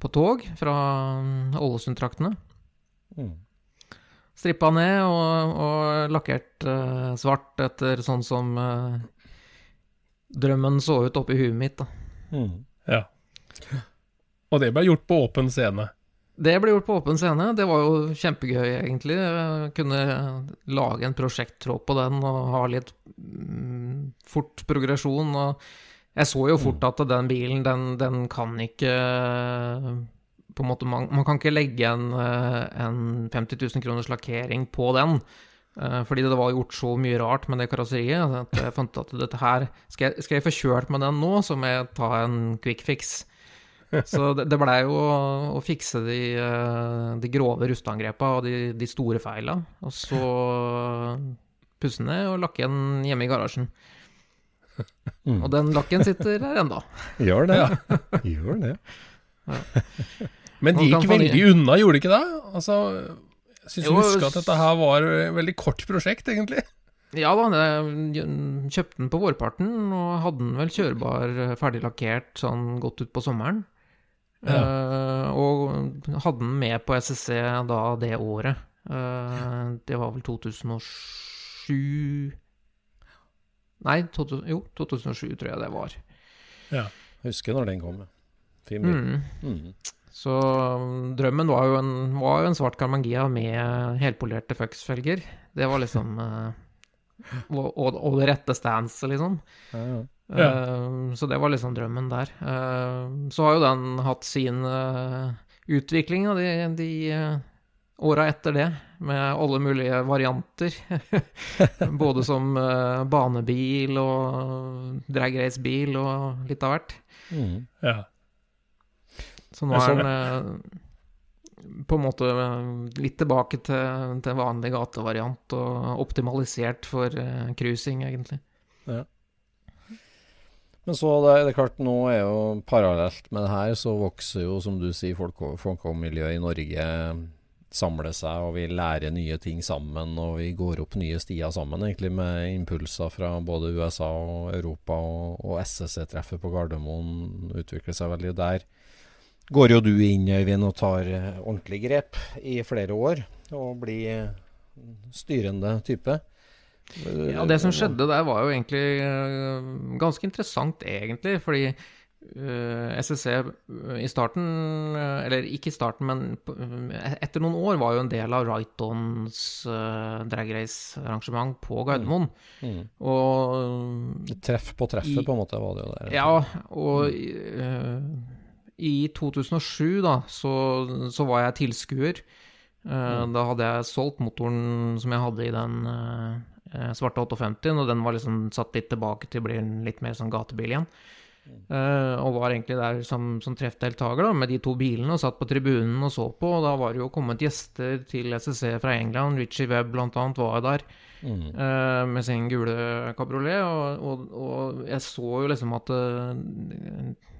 E: på tog fra Ålesund-traktene.
C: Mm.
E: Strippa ned og, og lakkert uh, svart etter sånn som eh, drømmen så ut oppi huet mitt. da.
C: Mm.
B: Ja. Og det ble gjort på åpen scene.
E: Det ble gjort på åpen scene. Det var jo kjempegøy, egentlig. Jeg kunne lage en prosjekttråd på den og ha litt mm, fort progresjon. Og jeg så jo fort at den bilen, den, den kan ikke på en måte, man, man kan ikke legge en, eh, en 50 000 kroners lakkering på den. Eh, Fordi det var gjort så mye rart med det karosseriet. At jeg fant at dette her Skal jeg, skal jeg få kjørt med den nå, så må jeg ta en quick fix. Så det, det blei jo å, å fikse de, eh, de grove rusteangrepa og de, de store feila, og så pusse ned og lakke igjen hjemme i garasjen.
C: Mm.
E: Og den lakken sitter her ennå.
C: Gjør det. ja. Gjør det. Ja.
B: Men de gikk veldig unna, gjorde de ikke det? Altså, jeg syns
E: Jo,
B: husker at dette her var et veldig kort prosjekt, egentlig.
E: Ja da, jeg kjøpte den på vårparten, og hadde den vel kjørbar, eh, ferdig lakkert sånn godt utpå sommeren. Eh, og hadde den med på SSC da det året. Uh, det var vel 2007 Nei, to, jo, 2007 tror jeg det var.
B: Ja.
C: Husker når den kom. ja. Fin bil.
E: Mm.
C: Mm.
E: Så um, drømmen var jo en, var jo en svart Carmangia med helpolerte Fux-felger. Det var liksom eh, og, og, og det rette stanset, liksom.
C: Ja, ja.
E: Eh, så det var liksom drømmen der. Uh, så har jo den hatt sin uh, utvikling da, de, de uh, åra etter det, med alle mulige varianter. Både som eh, banebil og drag race-bil og litt av hvert.
C: Mm.
B: Ja.
E: Så nå er den eh, på en måte eh, litt tilbake til, til vanlig gatevariant og optimalisert for uh, cruising, egentlig.
C: Ja. Men så det, det er klart, nå er jo parallelt med det her, så vokser jo, som du sier, folk og miljø i Norge samler seg, og vi lærer nye ting sammen, og vi går opp nye stier sammen, egentlig, med impulser fra både USA og Europa, og, og SSC-treffet på Gardermoen utvikler seg veldig der. Går jo du inn, Øyvind, og tar eh, ordentlig grep i flere år, og blir styrende type.
E: Ja, det som skjedde der var jo egentlig uh, ganske interessant, egentlig. Fordi SSC i starten, eller ikke i starten, men etter noen år var jo en del av Right-Ons drag race-arrangement på Gardermoen. Mm. Mm.
C: Og Treff på treffet, i, på en måte, var det jo der.
E: Ja, og i 2007, da, så, så var jeg tilskuer. Mm. Da hadde jeg solgt motoren som jeg hadde i den uh, svarte 58, og den var liksom satt litt tilbake til å bli litt mer sånn gatebil igjen. Uh, og var egentlig der som, som treffdeltaker med de to bilene, og satt på tribunen og så på. Og da var det jo kommet gjester til SSC fra England. Richie Webb annet var der mm. uh, med sin gule kabriolet. Og, og, og, jeg så jo liksom at uh,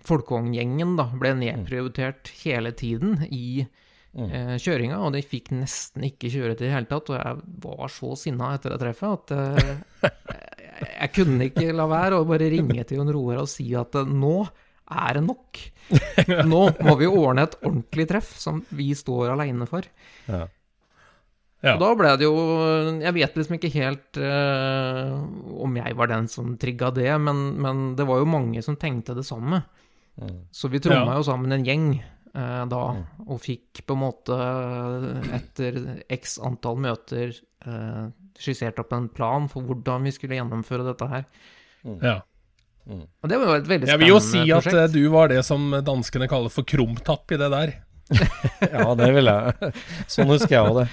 E: folkevogngjengen ble nedprioritert hele tiden i mm. eh, kjøringa, og de fikk nesten ikke kjøre til i det hele tatt. Og jeg var så sinna etter det treffet at eh, jeg, jeg, kunne ikke la være å bare ringe til Jon Roar og si at eh, nå er det nok. Nå må vi ordne et ordentlig treff som vi står aleine for. Ja. Ja. Og da ble det jo Jeg vet liksom ikke helt uh, om jeg var den som trigga det, men, men, det var jo mange som tenkte det samme. Mm. Så vi tromma ja. jo sammen en gjeng eh, da, mm. og fikk på en måte, etter x antall møter, eh, skissert opp en plan for hvordan vi skulle gjennomføre dette her.
B: Mm. Ja.
E: Mm. Og det var jo et veldig spennende prosjekt.
B: Jeg vil jo si prosjekt. at du var det som danskene kaller for krumtapp i det der.
C: ja, det vil jeg. Sånn husker jeg òg det.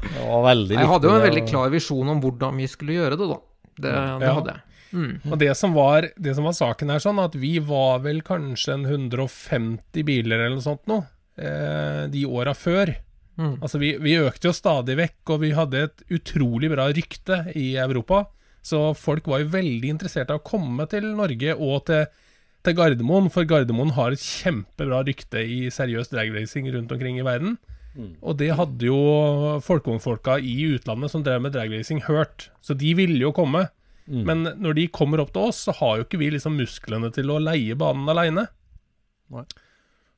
C: Det var veldig
E: viktig. Jeg hadde jo en veldig klar visjon om hvordan vi skulle gjøre det, da. Det, det ja. hadde jeg.
B: Mm. Og det som, var, det som, var, saken her, sånn at vi var vel kanskje en 150 biler eller noe sånt nå, eh, de åra før. Mm. Altså vi, vi, økte jo stadig vekk, og vi hadde et utrolig bra rykte i Europa. Så folk var jo veldig interessert i å komme til Norge og til, til Gardermoen, for Gardermoen har et kjempebra rykte i seriøs dragracing rundt omkring i verden. Mm. Og det hadde jo folkevognfolka i utlandet som drev med dragracing, hørt. Så de ville jo komme. Mm. Men når de kommer opp til oss, så har jo ikke vi liksom musklene til å leie banen aleine.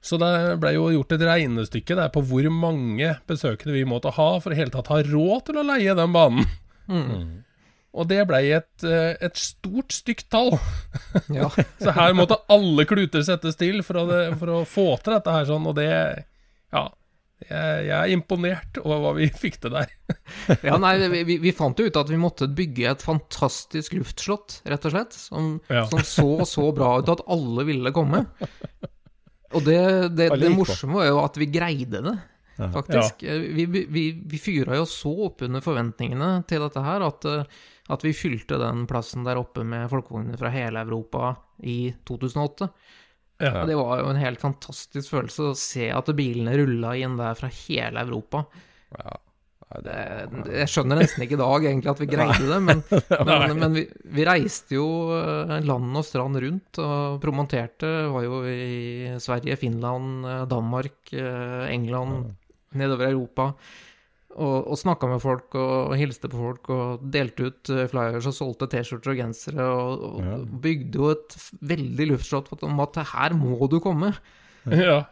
B: Så det ble jo gjort et regnestykke der på hvor mange besøkende vi måtte ha for å hele tatt ha råd til å leie den banen. Mm. mm. Og det ble et, eh, et stort, stygt tall. Ja. så her måtte alle kluter settes til for å, for å, få til dette her sånn, og det Ja. Jeg, jeg, er imponert over hva vi fikk til der.
E: ja, nei, vi, vi, fant jo ut at vi måtte bygge et fantastisk luftslott, rett og slett. Som, ja. som så så bra ut at alle ville komme. Og det, det, det morsomme var jo at vi greide det, faktisk. Ja. Vi, vi, vi fyra jo så opp under forventningene til dette her at, at vi fylte den plassen der oppe med folkevogner fra hele Europa i 2008. Ja. Og det var jo en helt fantastisk følelse å se at bilene rulla inn der fra hele Europa. Ja. Det, jeg skjønner nesten ikke i dag egentlig at vi greide det, men, men, men vi, vi, reiste jo eh, land og strand rundt og promoterte. Var jo i Sverige, Finland, eh, Danmark, eh, England, nedover Europa. Og, og snakka med folk og, og, hilste på folk og delte ut eh, flyers og solgte T-skjorter og gensere. Og, og ja. bygde jo et veldig luftslott om at her må du komme.
B: Ja.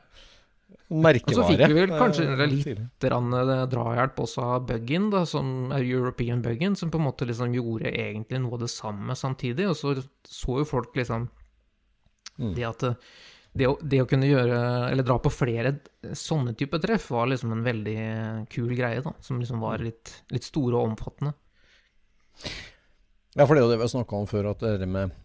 C: Merkevare.
E: Og så fikk vi vel kanskje litt eh, drahjelp også av Buggin, da, som er European Buggin, som på en måte liksom gjorde egentlig noe av det samme samtidig. Og så så jo folk liksom mm. det at det å, det å, kunne gjøre, eller dra på flere sånne type treff, var liksom en veldig kul greie, da. Som liksom var litt, litt store og omfattende.
C: Ja, for det er jo det vi har snakka om før, at det med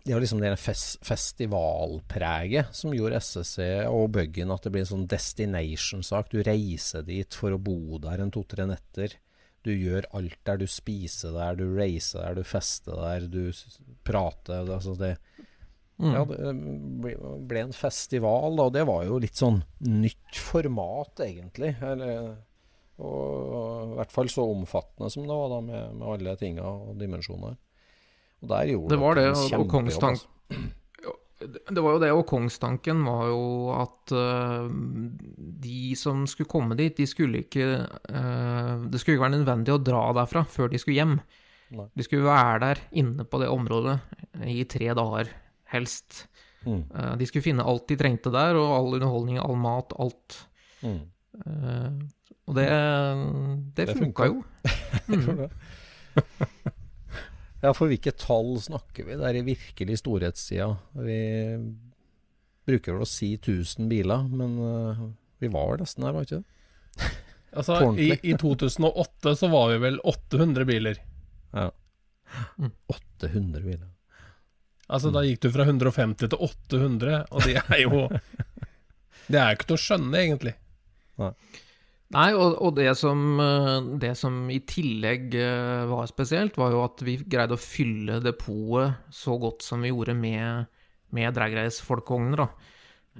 C: det er liksom det fest, festivalpreget som gjorde SSC og Buggen at det blir en sånn destination-sak. Du reiser dit for å bo der en to-tre netter. Du gjør alt der. Du spiser der, du reiser der, du fester der, du prater. Altså det,
E: Mm.
C: Ja, det ble, ble en festival, da, og det var jo litt sånn nytt format, egentlig. Eller, og i hvert fall så omfattende som det var, da, med, med alle tinga og dimensjoner. Og der gjorde
E: Det var det, og- og Kongstank-
C: altså.
E: Det var jo det, og kongstanken var jo at uh, de som skulle komme dit, de skulle ikke uh, Det skulle ikke være nødvendig å dra derfra før de skulle hjem.
C: Nei.
E: De skulle være der inne på det området i tre dager, helst.
C: Mm,
E: Eh, de skulle finne alt de trengte der, og all underholdning, all mat, alt.
C: mm.
E: Eh, og det, det,
C: Det
E: funka jo.
C: Mm. Ja, for hvilke tall snakker vi der i virkelig storhetstida? Vi bruker vel å si 1000 biler, men eh, vi var vel nesten der, var ikke det?
B: Altså, i. I 2008 så var vi vel 800 biler.
C: Ja.
E: Mm.
C: 800 biler.
B: Altså, da gikk du fra 150 til 800, og det er jo Det er jo ikke til å skjønne, egentlig.
E: Nei, og, og det, som, eh, det som i tillegg eh, var spesielt, var jo at vi greide å fylle depotet så godt som vi gjorde med, med dragrace-folkevogner.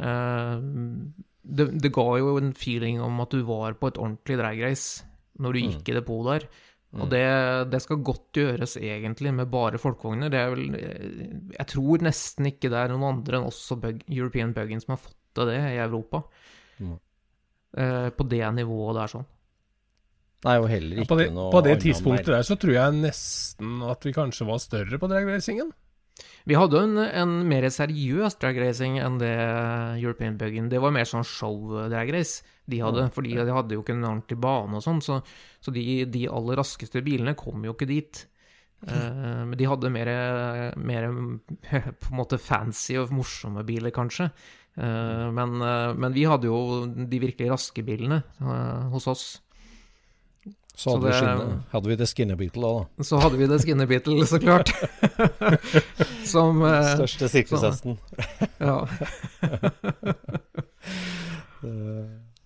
E: Eh, Det, det ga jo en feeling om at du var på et ordentlig dragrace når du gikk i depotet der. Og det, det skal godt gjøres, egentlig, med bare folkevogner. Det er vel eh, Jeg tror nesten ikke det er noen andre enn oss og Bug, European Buggins som har fått til det i Europa.
C: Mm.
E: Eh, på det nivået er sånn.
C: Nei, og heller
B: Ja, på det,
C: noe
B: på det tidspunktet der så tror jeg nesten at vi kanskje var større på dragracingen.
E: Vi hadde en, en mer seriøs dragracing enn det European Buggin. Det var mer sånn show-dragrace de hadde, fordi de hadde jo ikke en ordentlig bane og sånn, så, så de, de aller raskeste bilene kom jo ikke dit. Men uh, de hadde mer, mer på en måte fancy og morsomme biler, kanskje. Uh, Men, uh, men vi hadde jo de virkelig raske bilene eh, hos oss.
C: Så hadde,
E: Så det-
C: vi, hadde vi det Skinner Beetle da, da.
E: Så hadde vi det Skinner Beetle, så klart. Som eh,
C: Største sirkushesten.
E: Ja.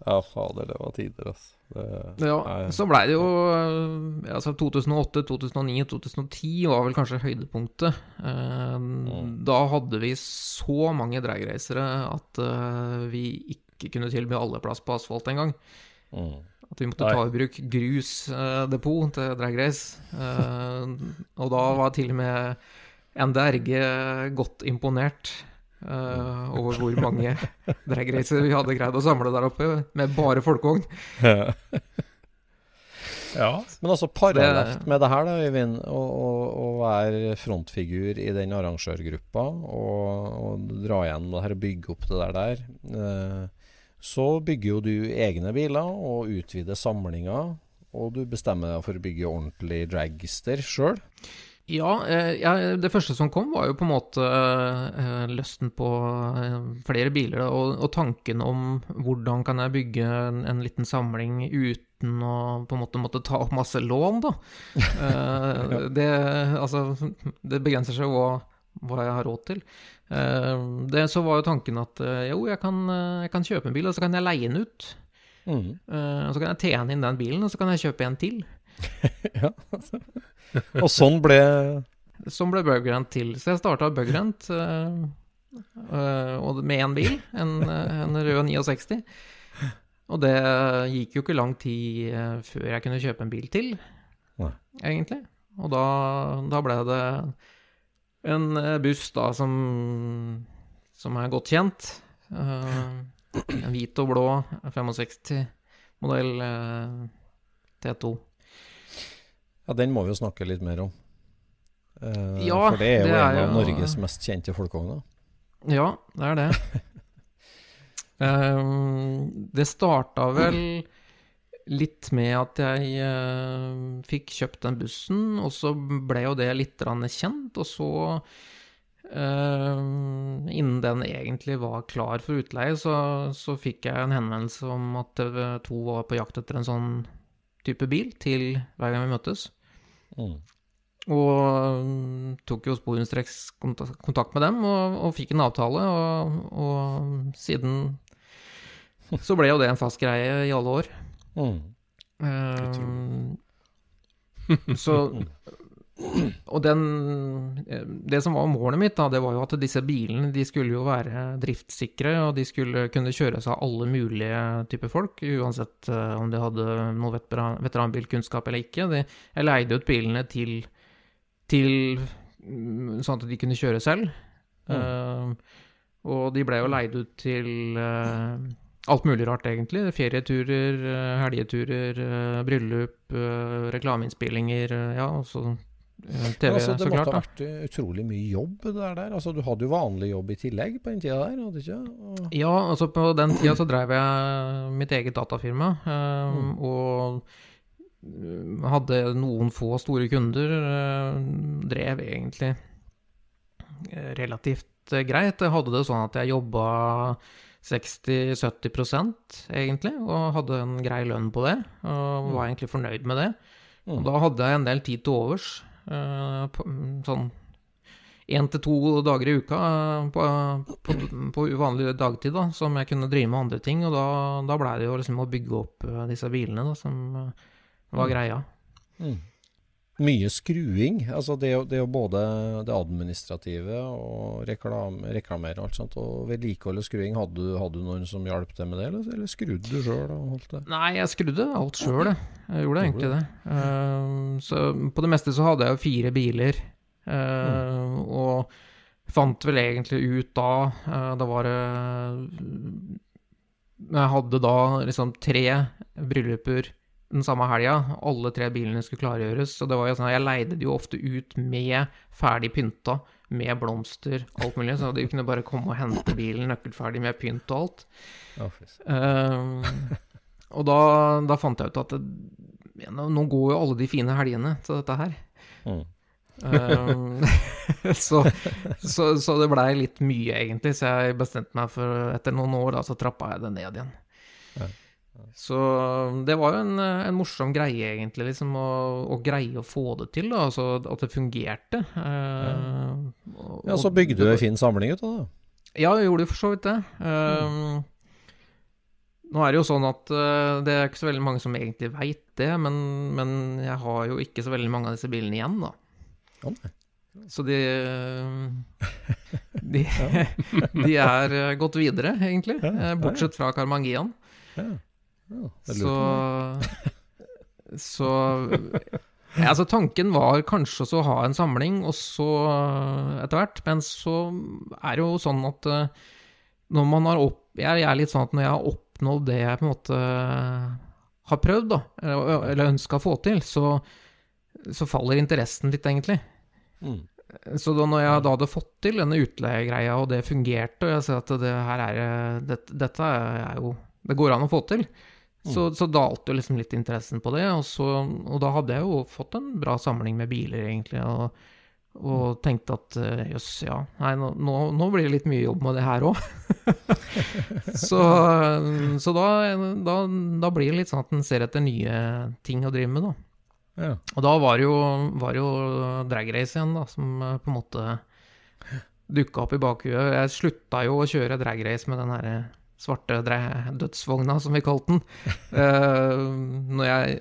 C: Ja, fader, det var tider, altså. Det,
E: Ja,
C: Nei.
E: så blei det jo Altså 2008, 2009, 2010 var vel kanskje høydepunktet. Eh, Da hadde vi så mange dragracere at eh, vi ikke kunne tilby alle plass på asfalt engang.
C: mm.
E: At vi måtte
B: Nei.
E: ta i bruk grusdepot til dragrace. Eh, og da var til og med NDRG godt imponert eh, over hvor mange dragracere vi hadde greid å samle der oppe, med bare folkevogn.
B: Ja.
C: Men altså parallelt med det her, da, Øyvind, å, å, å være frontfigur i den arrangørgruppa og, og dra igjen det her og bygge opp det der der, eh, så bygger jo du egne biler og utvider samlinga. Og du bestemmer deg for å bygge ordentlig dragster sjøl.
E: Ja, eh, jeg, det første som kom var jo på en måte eh, lysten på eh, flere biler, og, og tanken om hvordan kan jeg bygge en, en liten samling uten å på en måte måtte ta opp masse lån, da. Eh, det, altså, det begrenser seg hva, hva jeg har råd til. Eh, det, så var jo tanken at eh, jo, jeg kan, eh, jeg kan kjøpe en bil, og så kan jeg leie den ut.
C: Mm.
E: Og så kan jeg tjene inn den bilen, og så kan jeg kjøpe en til.
C: Og sånn ble
E: Sånn ble Bugrant til. Så jeg starta Bugrant uh, med én bil, en, en rød 69. Og det gikk jo ikke lang tid før jeg kunne kjøpe en bil til,
C: Nei.
E: egentlig. Og da, da ble det en eh, buss da som, som er godt kjent. Eh, en hvit og blå 65-modell T2.
C: Ja, den må vi jo snakke litt mer om. Uh,
E: Ja,
C: for det er jo
E: det er
C: en av
E: jo-
C: Norges mest kjente folkevogner.
E: Ja, det er det. Ehm, det starta vel litt med at jeg uh, fikk kjøpt den bussen, og så ble jo det litt kjent, og så uh, Innen den egentlig var klar for utleie, så, så fikk jeg en henvendelse om at TV2 var på jakt etter en sånn type bil til hver gang vi møttes.
C: Mm.
E: Og mm, tok jo sporenstreks kontak- kontakt med dem og, og fikk en avtale, og, og siden så ble jo det en fast greie i alle år.
C: Mm.
E: Eh, så og den eh, Det som var målet mitt, da, det var jo at disse bilene de skulle jo være driftssikre, og de skulle kunne kjøres av alle mulige typer folk, uansett uh, om de hadde noe veteran, veteranbilkunnskap eller ikke. De, jeg leide ut bilene til, til mm, sånn at de kunne kjøre selv. Mm. Uh, og de ble jo leid ut til uh, alt mulig rart, egentlig. Ferieturer, helgeturer, bryllup, reklameinnspillinger, ja, og så TV,
C: altså, det måtte ha vært utrolig mye jobb der. der. Altså, du hadde jo vanlig jobb i tillegg på den tida der, hadde du ikke? Og...
E: Ja, altså på den tida så drev jeg mitt eget datafirma, Eh, mm. og hadde noen få store kunder. Eh, drev egentlig relativt greit. Jeg hadde det sånn at jeg jobba 60-70% egentlig, og hadde en grei lønn på det. Og var egentlig fornøyd med det. Og da hadde jeg en del tid til overs. Uh, sånn én til to dager i uka uh, på, på, på, uvanlig dagtid, da, som jeg kunne drive med andre ting. Og da, da blei det jo liksom å bygge opp uh, disse bilene, da, som var mm. greia.
C: Mm. Mye skruing. Altså det, det er jo både det administrative og reklame, reklamere og alt sånt. Og vedlikehold og skruing. Hadde du, hadde du, noen som hjalp deg med det, eller, eller skrudde du sjøl?
E: Nei, jeg skrudde alt sjøl. Jeg gjorde egentlig det. Uh, så på det meste så hadde jeg jo fire biler. Uh, mm. Og fant vel egentlig ut da uh, Da var det Jeg hadde da liksom tre brylluper den samme helga. Alle tre bilene skulle klargjøres. Så det var jo sånn, jeg leide det jo ofte ut med ferdig pynta, med blomster, alt mulig. Så de kunne bare komme og hente bilen nøkkelferdig med pynt og alt. Uh, og da, da, fant jeg ut at det, nå går jo alle de fine helgene til dette her. Mm. uh, så, så, så, det blei litt mye, egentlig. Så jeg bestemte meg for Etter noen år da, så trappa jeg det ned igjen. Ja. Så det var jo en, en morsom greie, egentlig, liksom, å, å, greie å få det til. Da, altså at det fungerte.
C: Eh, og, ja, Så bygde du en fin samling ut av det?
E: Ja, jeg gjorde for så vidt det. Mm. nå er det jo sånn at uh, det er ikke så veldig mange som egentlig veit det, men, men, jeg har jo ikke så veldig mange av disse bilene igjen, da. Okay. Så de de, de, er gått videre, egentlig. Bortsett fra Karmangian. Ja så Så ja, altså Tanken var kanskje å ha en samling, og så etter hvert. Men så er det jo sånn at eh, når man har opp... Jeg er litt sånn at når jeg har oppnådd det jeg på en måte har prøvd, da, eller ønska å få til, så, så, faller interessen litt, egentlig. Mm. Så da når jeg da hadde fått til denne utleiegreia, og det fungerte, og jeg ser at det her er det, Dette er jo Det går an å få til. Så, mm. så dalte jo liksom litt interessen på det, og, så, og, da hadde jeg jo fått en bra samling med biler, egentlig, og, og tenkte at eh, jøss, ja, nei, nå, nå, blir det litt mye jobb med det her òg. så, så da, da, da, blir det litt sånn at en ser etter nye ting å drive med, da. Ja. Og da var det jo, var jo drag race igjen, da, som eh, på en måte dukka opp i bakhuet. Jeg slutta jo å kjøre drag race med den herre svarte dødsvogna, som vi kalte den. Uh, når, jeg,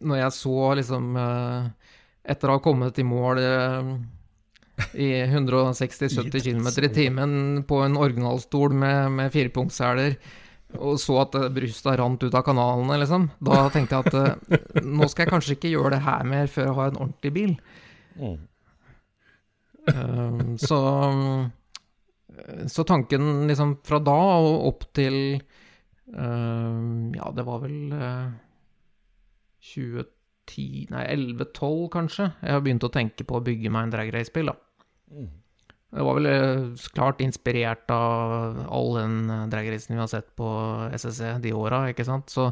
E: når, jeg, så liksom uh, Etter å ha kommet i mål uh, i 160-70 km i timen på en originalstol med, med firepunktsseler, og så at brystet rant ut av kanalene, liksom, da tenkte jeg at nå skal jeg kanskje ikke gjøre det her mer før jeg har en ordentlig bil. Mm. så så tanken liksom fra da og opp til uh, Ja, det var vel uh, 2010 Nei, 11-12, kanskje. Jeg har begynt å tenke på å bygge meg en drag race-bil, da. Mm. Det var vel uh, klart inspirert av all den drag racen vi har sett på SSE de åra, ikke sant. Så,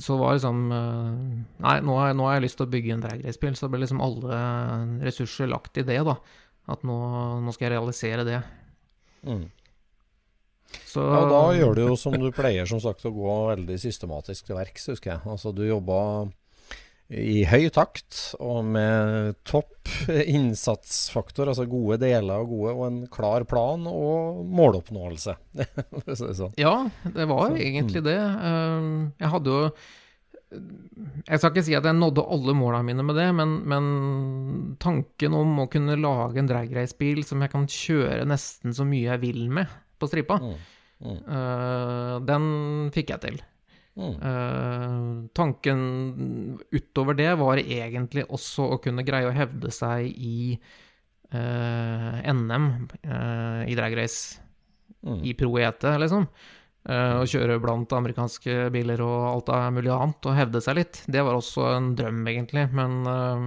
E: så var liksom Nei, nå har, nå har jeg lyst til å bygge en drag race-bil, så ble liksom alle ressurser lagt i det, da. At nå, nå skal jeg realisere det. Mm.
C: Så, ja, da gjør du jo som du pleier, som sagt, å gå veldig systematisk til verks, husker jeg. Altså, du jobba i høy takt og med topp innsatsfaktor, altså gode deler og gode, og en klar plan og måloppnåelse.
E: sånn. Ja, det var så, egentlig mm. det. Ehm, jeg hadde jo Jeg skal ikke si at jeg nådde alle måla mine med det, men, men, tanken om å kunne lage en dragracebil som jeg kan kjøre nesten så mye jeg vil med på stripa, mm. Mm. Uh, den fikk jeg til. Mm. Uh, tanken utover det var egentlig også å kunne greie å hevde seg i uh, NM i dragrace, mm. i pro ET, liksom. Uh, å kjøre blant amerikanske biler og alt av mulig annet, og hevde seg litt. Det var også en drøm, egentlig, men uh,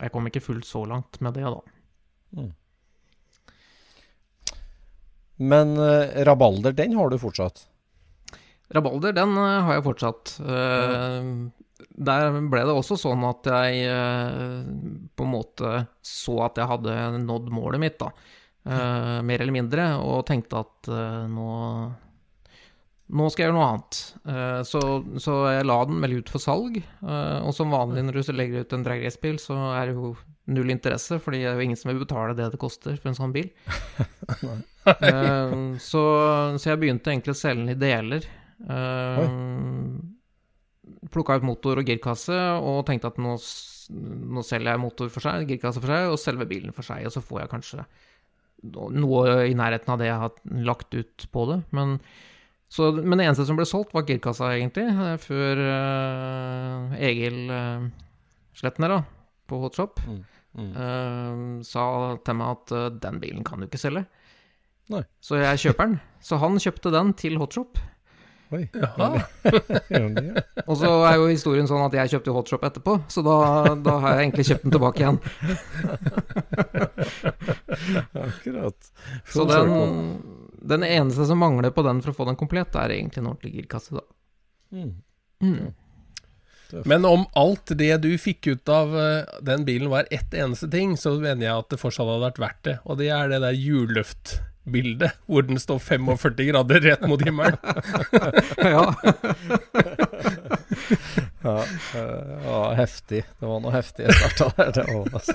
E: jeg kom ikke fullt så langt med det, da. Mm.
C: Men uh, Rabalder, den har du fortsatt?
E: Rabalder, den har jeg fortsatt. Der ble det også sånn at jeg på en måte så at jeg hadde nådd målet mitt, da. mer eller mindre, og tenkte at nå nå skal jeg gjøre noe annet. Uh, så, så, jeg la den veldig ut for salg. Uh, og som vanlig når du legger ut en dragracebil, så er det jo null interesse, fordi det er jo ingen som vil betale det det koster for en sånn bil. uh, så, så, jeg begynte egentlig å selge den i deler. Plukka ut motor og girkasse og tenkte at nå, nå, selger jeg motor for seg, girkasse for seg, og selve bilen for seg. Og så får jeg kanskje noe i nærheten av det jeg har lagt ut på det. Men så, men det eneste som ble solgt, var girkassa, egentlig, eh, før uh, Egil uh, Slettner da, på Hotshop mm. Mm. Uh, sa til meg at uh, den bilen kan du ikke selge. Nei. Så jeg kjøper den. Så han kjøpte den til Hotshop. Oi, og så er jo historien sånn at jeg kjøpte Hotshop etterpå, så da, da, har jeg egentlig kjøpt den tilbake igjen.
C: Akkurat.
E: Så den, den eneste som mangler på den for å få den komplett, er egentlig en ordentlig girkasse, da. Mm.
B: Mm. Men om alt det du fikk ut av uh, den bilen var ett eneste ting, så mener jeg at det fortsatt hadde vært verdt det. Og det er det der hjulløftbildet, hvor den står 45 grader rett mot himmelen.
E: ja.
C: ja, ja, heftig. Det var noe heftig jeg starta der.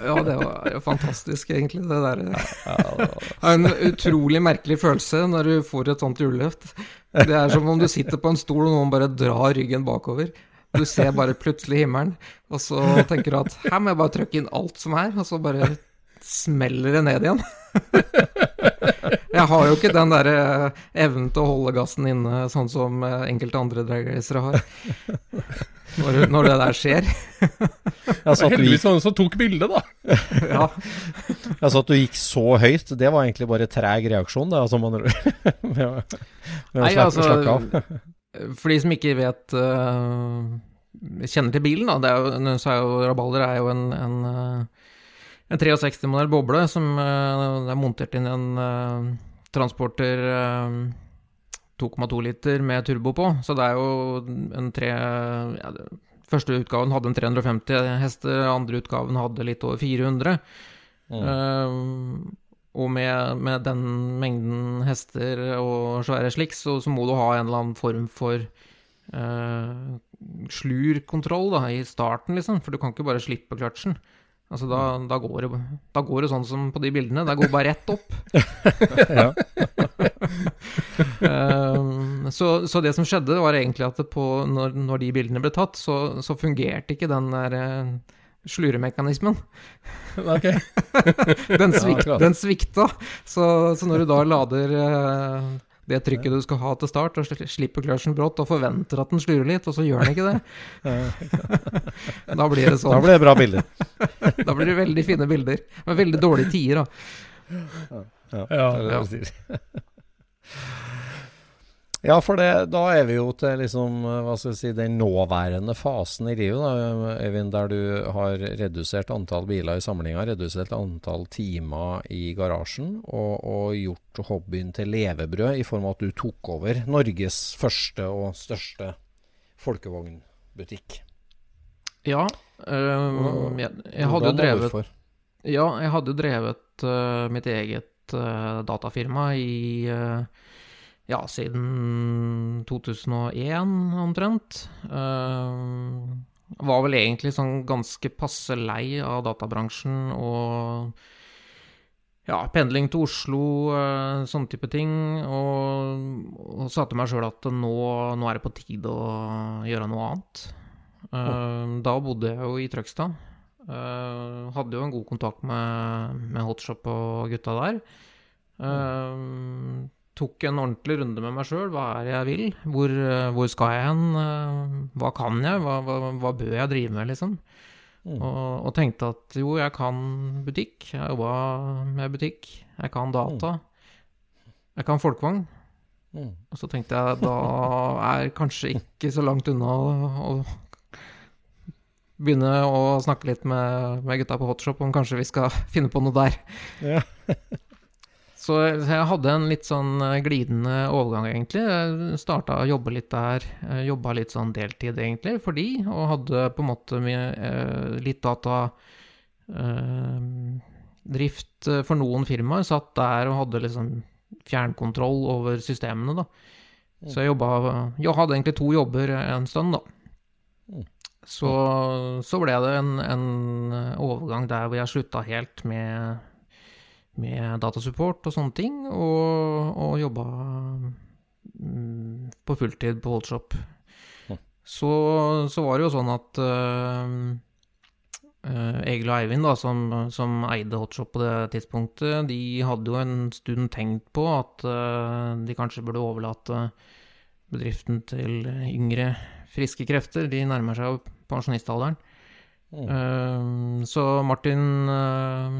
E: Ja, det var jo fantastisk, egentlig. Det der ja, det var En utrolig merkelig følelse når du får et sånt juleløft. Det er som om du sitter på en stol og noen bare drar ryggen bakover. Du ser bare plutselig himmelen, og så tenker du at her må jeg bare trykke inn alt som er, og så bare smeller det ned igjen. Jeg har jo ikke den der eh, evnen til å holde gassen inne, sånn som eh, enkelte andre dragracere har. Når, når, det der skjer.
B: Altså Heldigvis noen som tok bildet, da.
C: ja. Altså at du gikk så høyt, det var egentlig bare treg reaksjon, det, altså, man, med, å, med Nei, altså.
E: For de som ikke vet uh, Kjenner til bilen, da. Det er jo, så er jo Rabalder er jo en, en, en 63-modell boble som uh, er montert inn i en uh, transporter 2,2 liter med turbo på, så det er jo en tre ja, Første utgaven hadde en 350 hester, andre utgaven hadde litt over 400. Mm. Uh, og med, med, den mengden hester og svære slik, så, så, må du ha en eller annen form for uh, slurkontroll da, i starten, liksom. For du kan ikke bare slippe kløtsjen. Altså, da, da, går det, da, går det, sånn som på de bildene. Det går bare rett opp. um, så, så, det som skjedde, var egentlig at på, når, når, de bildene ble tatt, så, så fungerte ikke den der uh, sluremekanismen.
B: Okay.
E: den, svikt, den, svikta. Så, så, når du da lader uh, det trykket du skal ha til start, og slipper kløtsjen brått og forventer at den slurer litt, og så gjør den ikke det. da blir det sånn.
C: Da blir det bra bilder.
E: da blir det veldig fine bilder. Men veldig dårlige tider, da.
C: Ja, ja, det er det ja. Ja, for det, da er vi jo til liksom, hva skal si, den nåværende fasen i livet, da, Øyvind, der du har redusert antall biler i samlinga, redusert antall timer i garasjen, og, og, gjort hobbyen til levebrød i form av at du tok over Norges første og største folkevognbutikk.
E: Ja, øh, jeg, jeg, hadde drevet Ja, jeg hadde drevet øh, mitt eget øh, datafirma i uh, ja, siden 2001 omtrent. Uh, var vel egentlig sånn ganske passe lei av databransjen og ja, pendling til Oslo, uh, sånne type ting. Og, og sa til meg sjøl at nå, nå, er det på tide å gjøre noe annet. Oh. Da bodde jeg jo i Trøgstad. Eh, hadde jo en god kontakt med, med Hotshop og gutta der. Eh, tok en ordentlig runde med meg sjøl. Hva er det jeg vil? Hvor, eh, hvor skal jeg hen? Eh, hva kan jeg? Hva, hva, hva bør jeg drive med, liksom? Og, og tenkte at jo, jeg kan butikk. Jeg jobba med butikk. Jeg kan data. Jeg kan folkevogn.
C: Mm.
E: Og så tenkte jeg da er kanskje ikke så langt unna å, å begynne å snakke litt med, med gutta på Hotshop om kanskje vi skal finne på noe der.
C: Ja.
E: Så jeg hadde en litt sånn eh, glidende overgang, egentlig. Jeg starta å jobbe litt der. Jobba litt sånn deltid, egentlig, for de, og hadde på en måte eh, litt data eh, drift eh, for noen firmaer. Satt der og hadde liksom fjernkontroll over systemene, da. Så jeg jobba Jeg hadde egentlig to jobber en stund, da. Så, så ble det en, en overgang der hvor jeg slutta helt med med datasupport og sånne ting, og, og jobba mm, på fulltid på Holdshop.
C: Ja.
E: Så, så var det jo sånn at uh, Egil og Eivind, da, som, som eide Hotshop på det tidspunktet, de hadde jo en stund tenkt på at uh, de kanskje burde overlate bedriften til yngre, friske krefter. De nærmer seg jo pensjonistalderen. Uh, så Martin uh,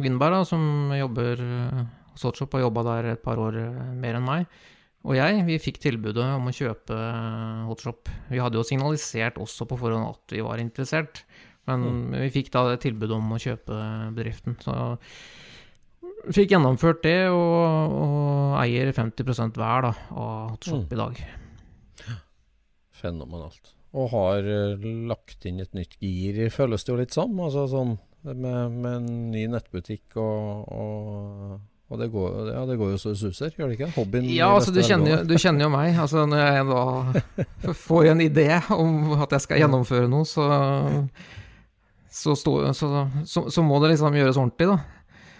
E: Windberg, da, som jobber hos Hotshop, har jobba der et par år uh, mer enn meg, og jeg, vi fikk tilbudet om å kjøpe uh, Hotshop. Vi hadde jo signalisert også på forhånd at vi var interessert, men vi fikk da det tilbudet om å kjøpe bedriften. Så fikk gjennomført det, og, og eier 50% hver da, av Hotshop i dag.
C: Fenomenalt. Og har eh, lagt inn et nytt gir, føles det jo litt som. Altså sånn med, med en ny nettbutikk og, og, og det, går, ja, det går jo så det suser, gjør det ikke? Hobbyen
E: Ja, altså du kjenner, jo, du kjenner jo meg. Altså Når jeg da får en idé om at jeg skal gjennomføre noe, så så, stå, så, så, så må det liksom gjøres ordentlig, da.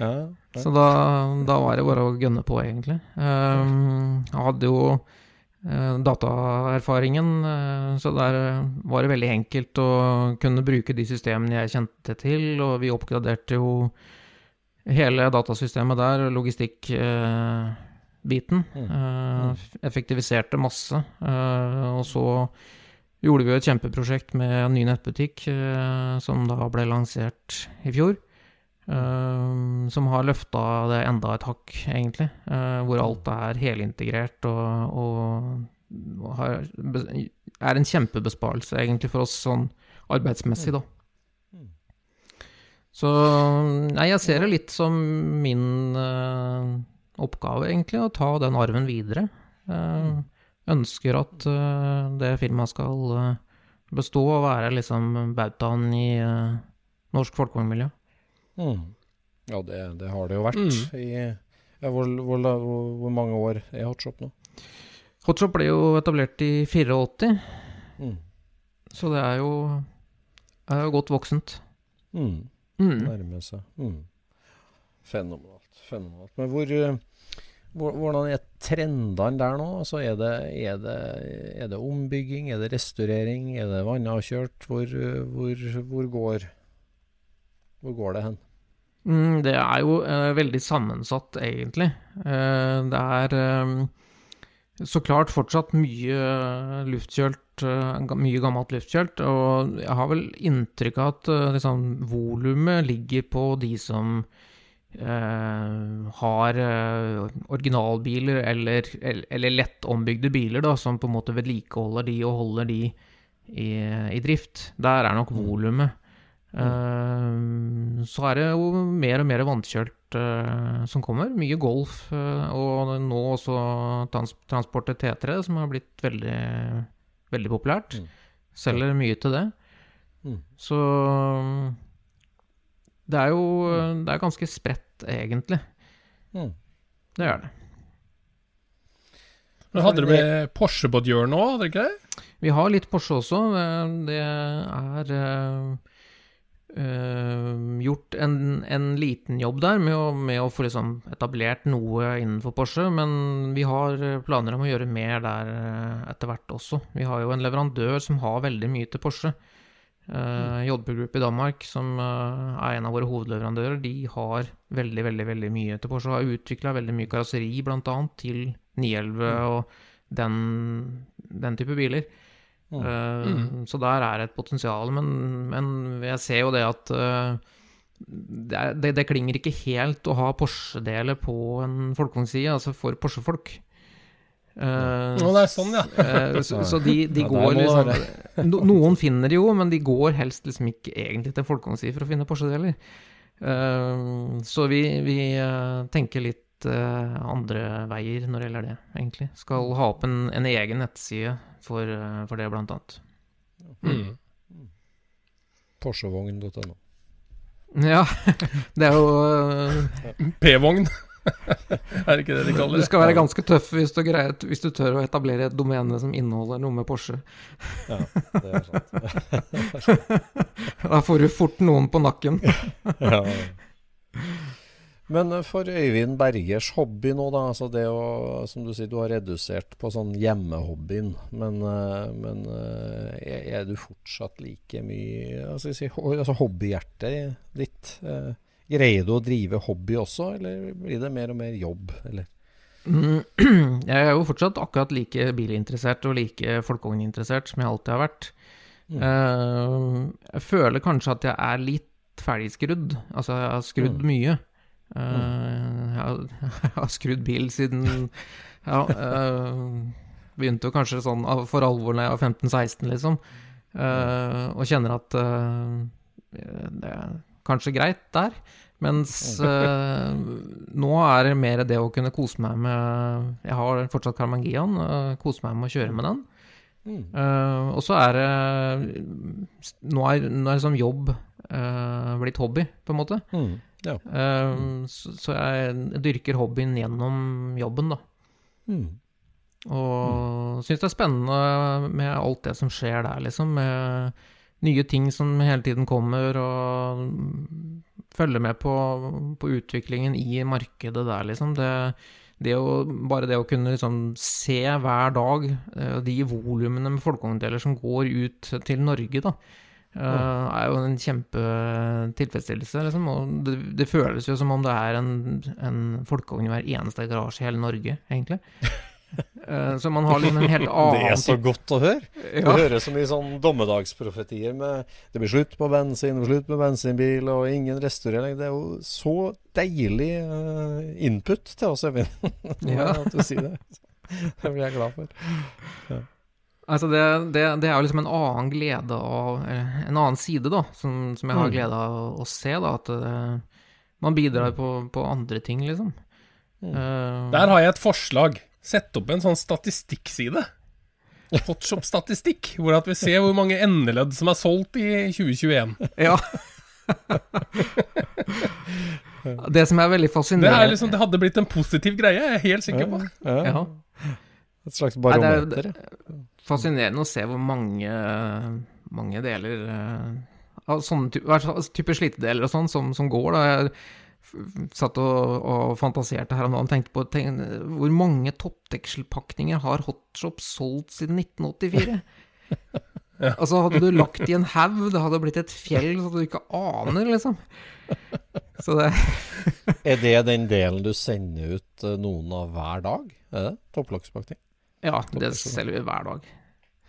C: Ja, ja.
E: Så da, da var det bare å gønne på, egentlig. Um, jeg hadde jo dataerfaringen, eh, så der eh, var det veldig enkelt å kunne bruke de systemene jeg kjente til, og vi oppgraderte jo hele datasystemet der, logistikkbiten. eh, effektiviserte masse. eh, og så gjorde vi jo et kjempeprosjekt med en ny nettbutikk eh, som da ble lansert i fjor. Eh, som har løfta det enda et hakk, egentlig. Uh, hvor alt er helintegrert og, og har, er en kjempebesparelse, egentlig, for oss sånn arbeidsmessig, da. Så nei, jeg ser det litt som min uh, oppgave, egentlig, å ta den arven videre. Uh, ønsker at det firmaet skal bestå og være liksom bautaen i norsk folkevognmiljø.
C: Mm. Ja, det, det har det jo vært. I, ja, hvor, hvor, hvor, hvor mange år er Hotshop nå?
E: Hotshop ble jo etablert i 84,
C: Mm.
E: så det er jo, er jo godt voksent.
C: Mm.
E: Mm.
C: Nærme seg. Mm. Fenomenalt. Fenomenalt. Men hvor, hvor Hvordan er trendene der nå? Altså er, det, er, det, er det ombygging, er det restaurering, er det vannavkjørt? Hvor, hvor, hvor, går, hvor går det hen?
E: Mm, det er jo eh, veldig sammensatt, egentlig. Eh, det er eh, så klart fortsatt mye luftkjølt, eh, mye gammelt luftkjølt, og jeg har vel inntrykk av at eh, liksom, volumet ligger på de som eh, har originalbiler eller, eller, eller lett ombygde biler, da, som på en måte vedlikeholder de og holder de i, i drift. Der er nok volumet. Eh, så er det jo mer og mer vannkjølt uh, som kommer. Mye golf, uh, og nå også trans transportet T3, som har blitt veldig, veldig populært.
C: Mm.
E: Selger mye til det.
C: Mm.
E: Så det er jo det er ganske spredt, egentlig.
C: Mm.
E: Det gjør det.
B: Men hadde det med Porsche på et hjørne òg, hadde dere ikke det?
E: Vi har litt Porsche også. Det er eh, eh, gjort en, en liten jobb der med å, med å få liksom etablert noe innenfor Porsche, men vi har eh, planer om å gjøre mer der eh, etter hvert også. Vi har jo en leverandør som har veldig mye til Porsche. Uh, JB Group i Danmark, som uh, er en av våre hovedleverandører, de har veldig veldig, veldig mye til Porsche. Har utvikla veldig mye karosseri, bl.a. til 911 mm. og den, den, type biler. Mm. Uh, mm. Så der er et potensial. Men, men, jeg ser jo det at det, er, det, det, klinger ikke helt å ha Porsche-deler på en folkevognside, altså for Porsche-folk.
B: Uh, oh, det er sånn, ja.
E: uh, så, så, de, de ja, går liksom no, Noen finner det jo, men de går helst liksom ikke egentlig til folkehåndsi for å finne Porsche-deler. Uh, så vi, vi tenker litt andre veier når det gjelder det, egentlig. Skal ha opp en, en egen nettside for, for, det, blant annet. Mm.
C: Mm. Porschevogn.no.
E: Ja, det er jo
B: P-vogn. er det ikke det de kaller
E: det? Du skal være ganske tøff hvis du, greier, hvis du tør å etablere et domene som inneholder noe med Porsche.
C: ja, det er sant.
E: da får du fort noen på nakken. ja, ja.
C: Men for Øyvind Bergers hobby nå, da. Altså det å, som du sier, du har redusert på sånn hjemmehobbyen. Men, eh, men eh, er du fortsatt like mye altså, altså hobbyhjertet ditt? Eh, Greier du å drive hobby også, eller blir det mer og mer jobb, eller?
E: Mm, jeg er jo fortsatt akkurat like bilinteressert og like folkevogninteressert som jeg alltid har vært. Mm. Jeg føler kanskje at jeg er litt ferdigskrudd. Altså, jeg har skrudd mm. mye. Uh, jeg, har, jeg, har, skrudd bil siden Ja, uh, begynte jo kanskje sånn for alvor da jeg var 15-16, liksom. og kjenner at det er kanskje greit der. Mens uh, nå er det mer det å kunne kose meg med Jeg har fortsatt Karmangian, uh, kose meg med å kjøre med den. Uh, og så er det Nå er, nå er liksom jobb uh, blitt hobby, på en måte. Mm, ja. uh, så, så, jeg dyrker hobbyen gjennom jobben, da. Mm. Og mm. syns det er spennende med alt det som skjer der, liksom. Med nye ting som hele tiden kommer, og følge med på, på utviklingen i markedet der, liksom. Det, det å, bare det å kunne liksom se hver dag uh, de volumene med folkehånddeler som går ut til Norge, da, uh, er jo en kjempetilfredsstillelse. Liksom. Og det, det, føles jo som om det er en, en folkevogn i hver eneste garasje i hele Norge, egentlig. Uh, så man har liksom en helt annen
C: Det er så godt å høre. Ja. Du hører så mye sånn dommedagsprofetier med Det blir slutt på bensin, det blir slutt med bensinbil og ingen restaurering. Det er jo så deilig uh, input til oss, Øyvind. ja. at du sier det. Det blir jeg glad for.
E: Ja. Altså det, det, det, er jo liksom en annen glede av En annen side, da, som, som jeg har mm. glede av å se. da, At det, man bidrar på, på, andre ting, liksom.
B: Mm. Der har jeg et forslag. Sett opp en sånn statistikkside. Hotshop-statistikk, hvor at vi ser hvor mange endeledd som er solgt i 2021.
E: Ja. det som er veldig fascinerende
B: det, er liksom, det hadde blitt en positiv greie, jeg er helt sikker på. Ja, ja.
C: Et slags barometer. det
E: er fascinerende å se hvor mange, mange deler eh, av sånne type, type slitedeler og sånn som, som går. da satt og, og, fantaserte her om dagen, tenkte på tenk, hvor mange toppdekselpakninger har Hotshop solgt siden 1984? ja. Altså, hadde du lagt i en haug, det hadde blitt et fjell så du ikke aner, liksom. Så det
C: Er det den delen du sender ut eh, noen av hver dag? Er det topplokspakning?
E: Ja, det selger vi hver dag.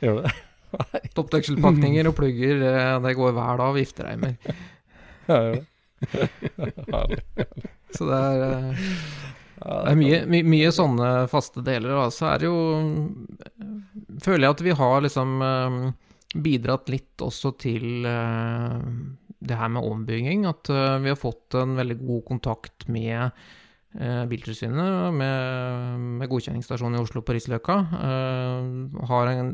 E: Gjør det? Toppdekselpakninger og plugger, eh, det går hver dag. Viftereimer. Ja, gjør det. så det er, eh, det er mye, my, mye, sånne faste deler. Og så er det jo Føler jeg at vi har liksom eh, bidratt litt også til eh, det her med ombygging. At vi har fått en veldig god kontakt med eh, Biltilsynet med, med godkjenningsstasjonen i Oslo på Risløkka eh, har en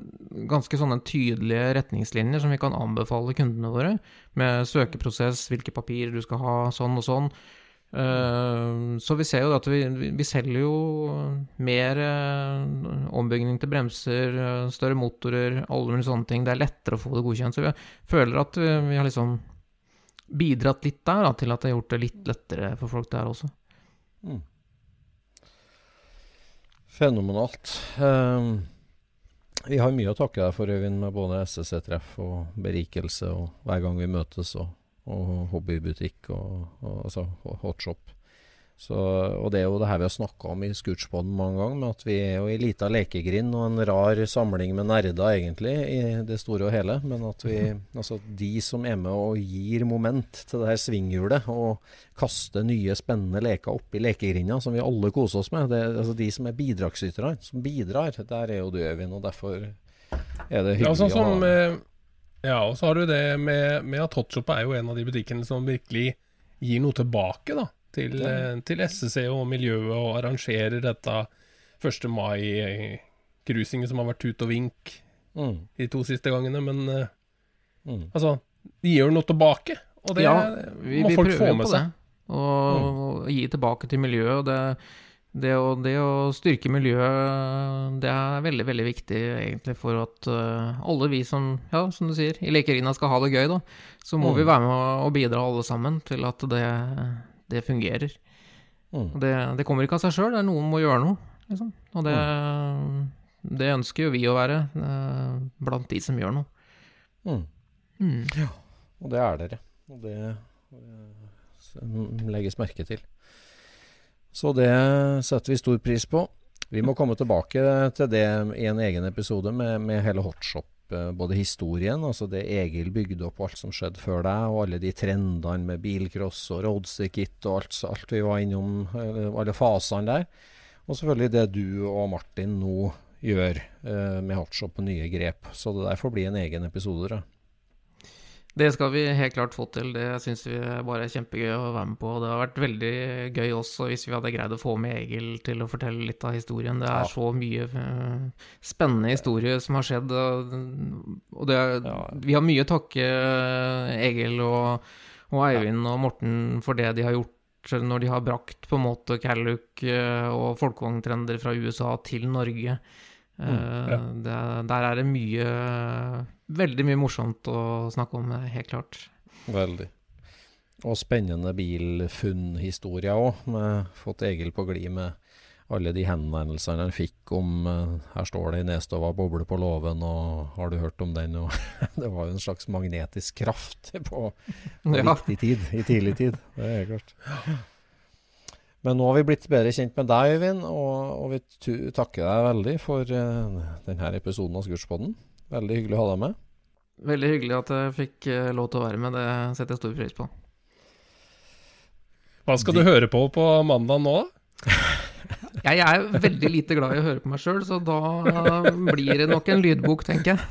E: ganske sånne tydelige retningslinjer som vi kan anbefale kundene våre, med søkeprosess, hvilke papirer du skal ha, sånn og sånn. Uh, så vi ser jo at vi, vi selger jo mer ombygging til bremser, større motorer, alle mulige sånne ting. Det er lettere å få det godkjent. Så vi føler at vi har liksom bidratt litt der, da, til at det har gjort det litt lettere for folk der også. Mm.
C: Fenomenalt. Um, Vi har mye å takke deg for, Øyvind, med både SSC-treff og berikelse, og hver gang vi møtes, og, og hobbybutikk og, og altså, hotshop. Så, og det er jo det her vi har snakka om i Scootspoden mange ganger, med at vi er jo ei lita lekegrind og en rar samling med nerder, egentlig, i det store og hele. Men at vi, altså de som er med og gir moment til det her svinghjulet, og kaster nye, spennende leker oppi lekegrinda, som vi alle koser oss med, det, altså de som er bidragsyterne, som bidrar, der er jo du, Øyvind, og derfor er det hyggelig
B: ja, sånn som, å ha Ja, og så har du det med, med at Hotshop er jo en av de butikkene som virkelig gir noe tilbake, da til, eh, til SSC og miljøet og arrangerer dette 1. mai-cruisinget som har vært tut og vink mm. de to siste gangene. Men eh, mm. altså, de gjør noe tilbake, og det ja, vi, må vi folk få med seg.
E: Og mm. gi tilbake til miljøet. Det, det, å, det, å, styrke miljøet, det er veldig, veldig viktig egentlig for at uh, alle vi som, ja, som du sier, i Lekerina skal ha det gøy, da. Så må mm. vi være med og bidra alle sammen til at det det fungerer. Mm. Det, det, kommer ikke av seg sjøl, noen må gjøre noe. Liksom. Og det, mm. det, ønsker jo vi å være, eh, blant de som gjør noe.
C: Mm. mm. Ja, og det er dere. Og det uh, legges merke til. Så det setter vi stor pris på. Vi må komme tilbake til det i en egen episode med, med hele Hotshop Eh, både historien, altså det Egil bygde opp, alt som skjedde før deg, og alle de trendene med bilcross og roadster-kit og alt, alt, vi var innom, alle fasene der. Og selvfølgelig det du og Martin nå gjør eh, med Hotshop og nye grep. Så det der får bli en egen episode. Da.
E: Det skal vi helt klart få til. Det syns vi bare er kjempegøy å være med på. Det har vært veldig gøy også hvis vi hadde greid å få med Egil til å fortelle litt av historien. Det er ja. så mye uh, spennende historie som har skjedd. Og det, ja. vi har mye å takke Egil og, og Eivind og Morten for det de har gjort når de har brakt på en måte Calluc uh, og folkevogntrender fra USA til Norge. Mm, ja. det, der er det mye Veldig mye morsomt å snakke om, helt klart.
C: Veldig. Og spennende bilfunnhistorier òg. Fått Egil på glid med alle de henvendelsene han fikk om uh, Her står det i Nestova boble på låven, og har du hørt om den? Og det var jo en slags magnetisk kraft på, på ja. viktig tid, i tidlig tid. Det er klart. Men nå har vi blitt bedre kjent med deg, Øyvind, og, og vi takker deg veldig for uh, denne episoden av Scootspodden. Veldig hyggelig å ha deg med.
E: Veldig hyggelig at jeg fikk uh, lov til å være med. Det setter jeg stor pris på.
B: Hva skal De... du høre på på mandag nå,
E: da? jeg er veldig lite glad i å høre på meg sjøl, så da blir det nok en lydbok, tenker jeg.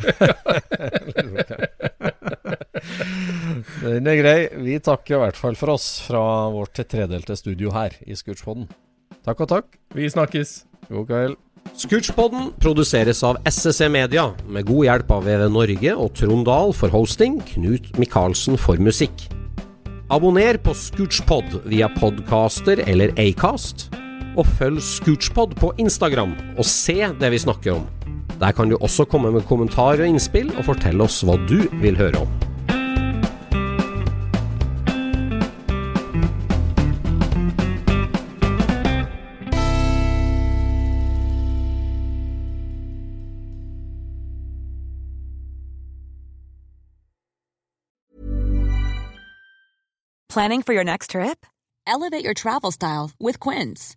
C: Den er grei. Vi takker i hvert fall for oss fra vårt tredelte studio her i Scootspodden. Takk og takk.
B: Vi snakkes.
C: God kveld.
F: Scootspodden produseres av SSC Media, med god hjelp av VV Norge og Trond Dahl for hosting, Knut Micaelsen for musikk. Abonner på Scootspod via podcaster eller Acast, og følg Scootspod på Instagram og se det vi snakker om. Der kan du også komme med kommentarer og innspill, og fortelle oss hva du vil høre om.
G: Planning for your next trip? Elevate your travel style with Quince.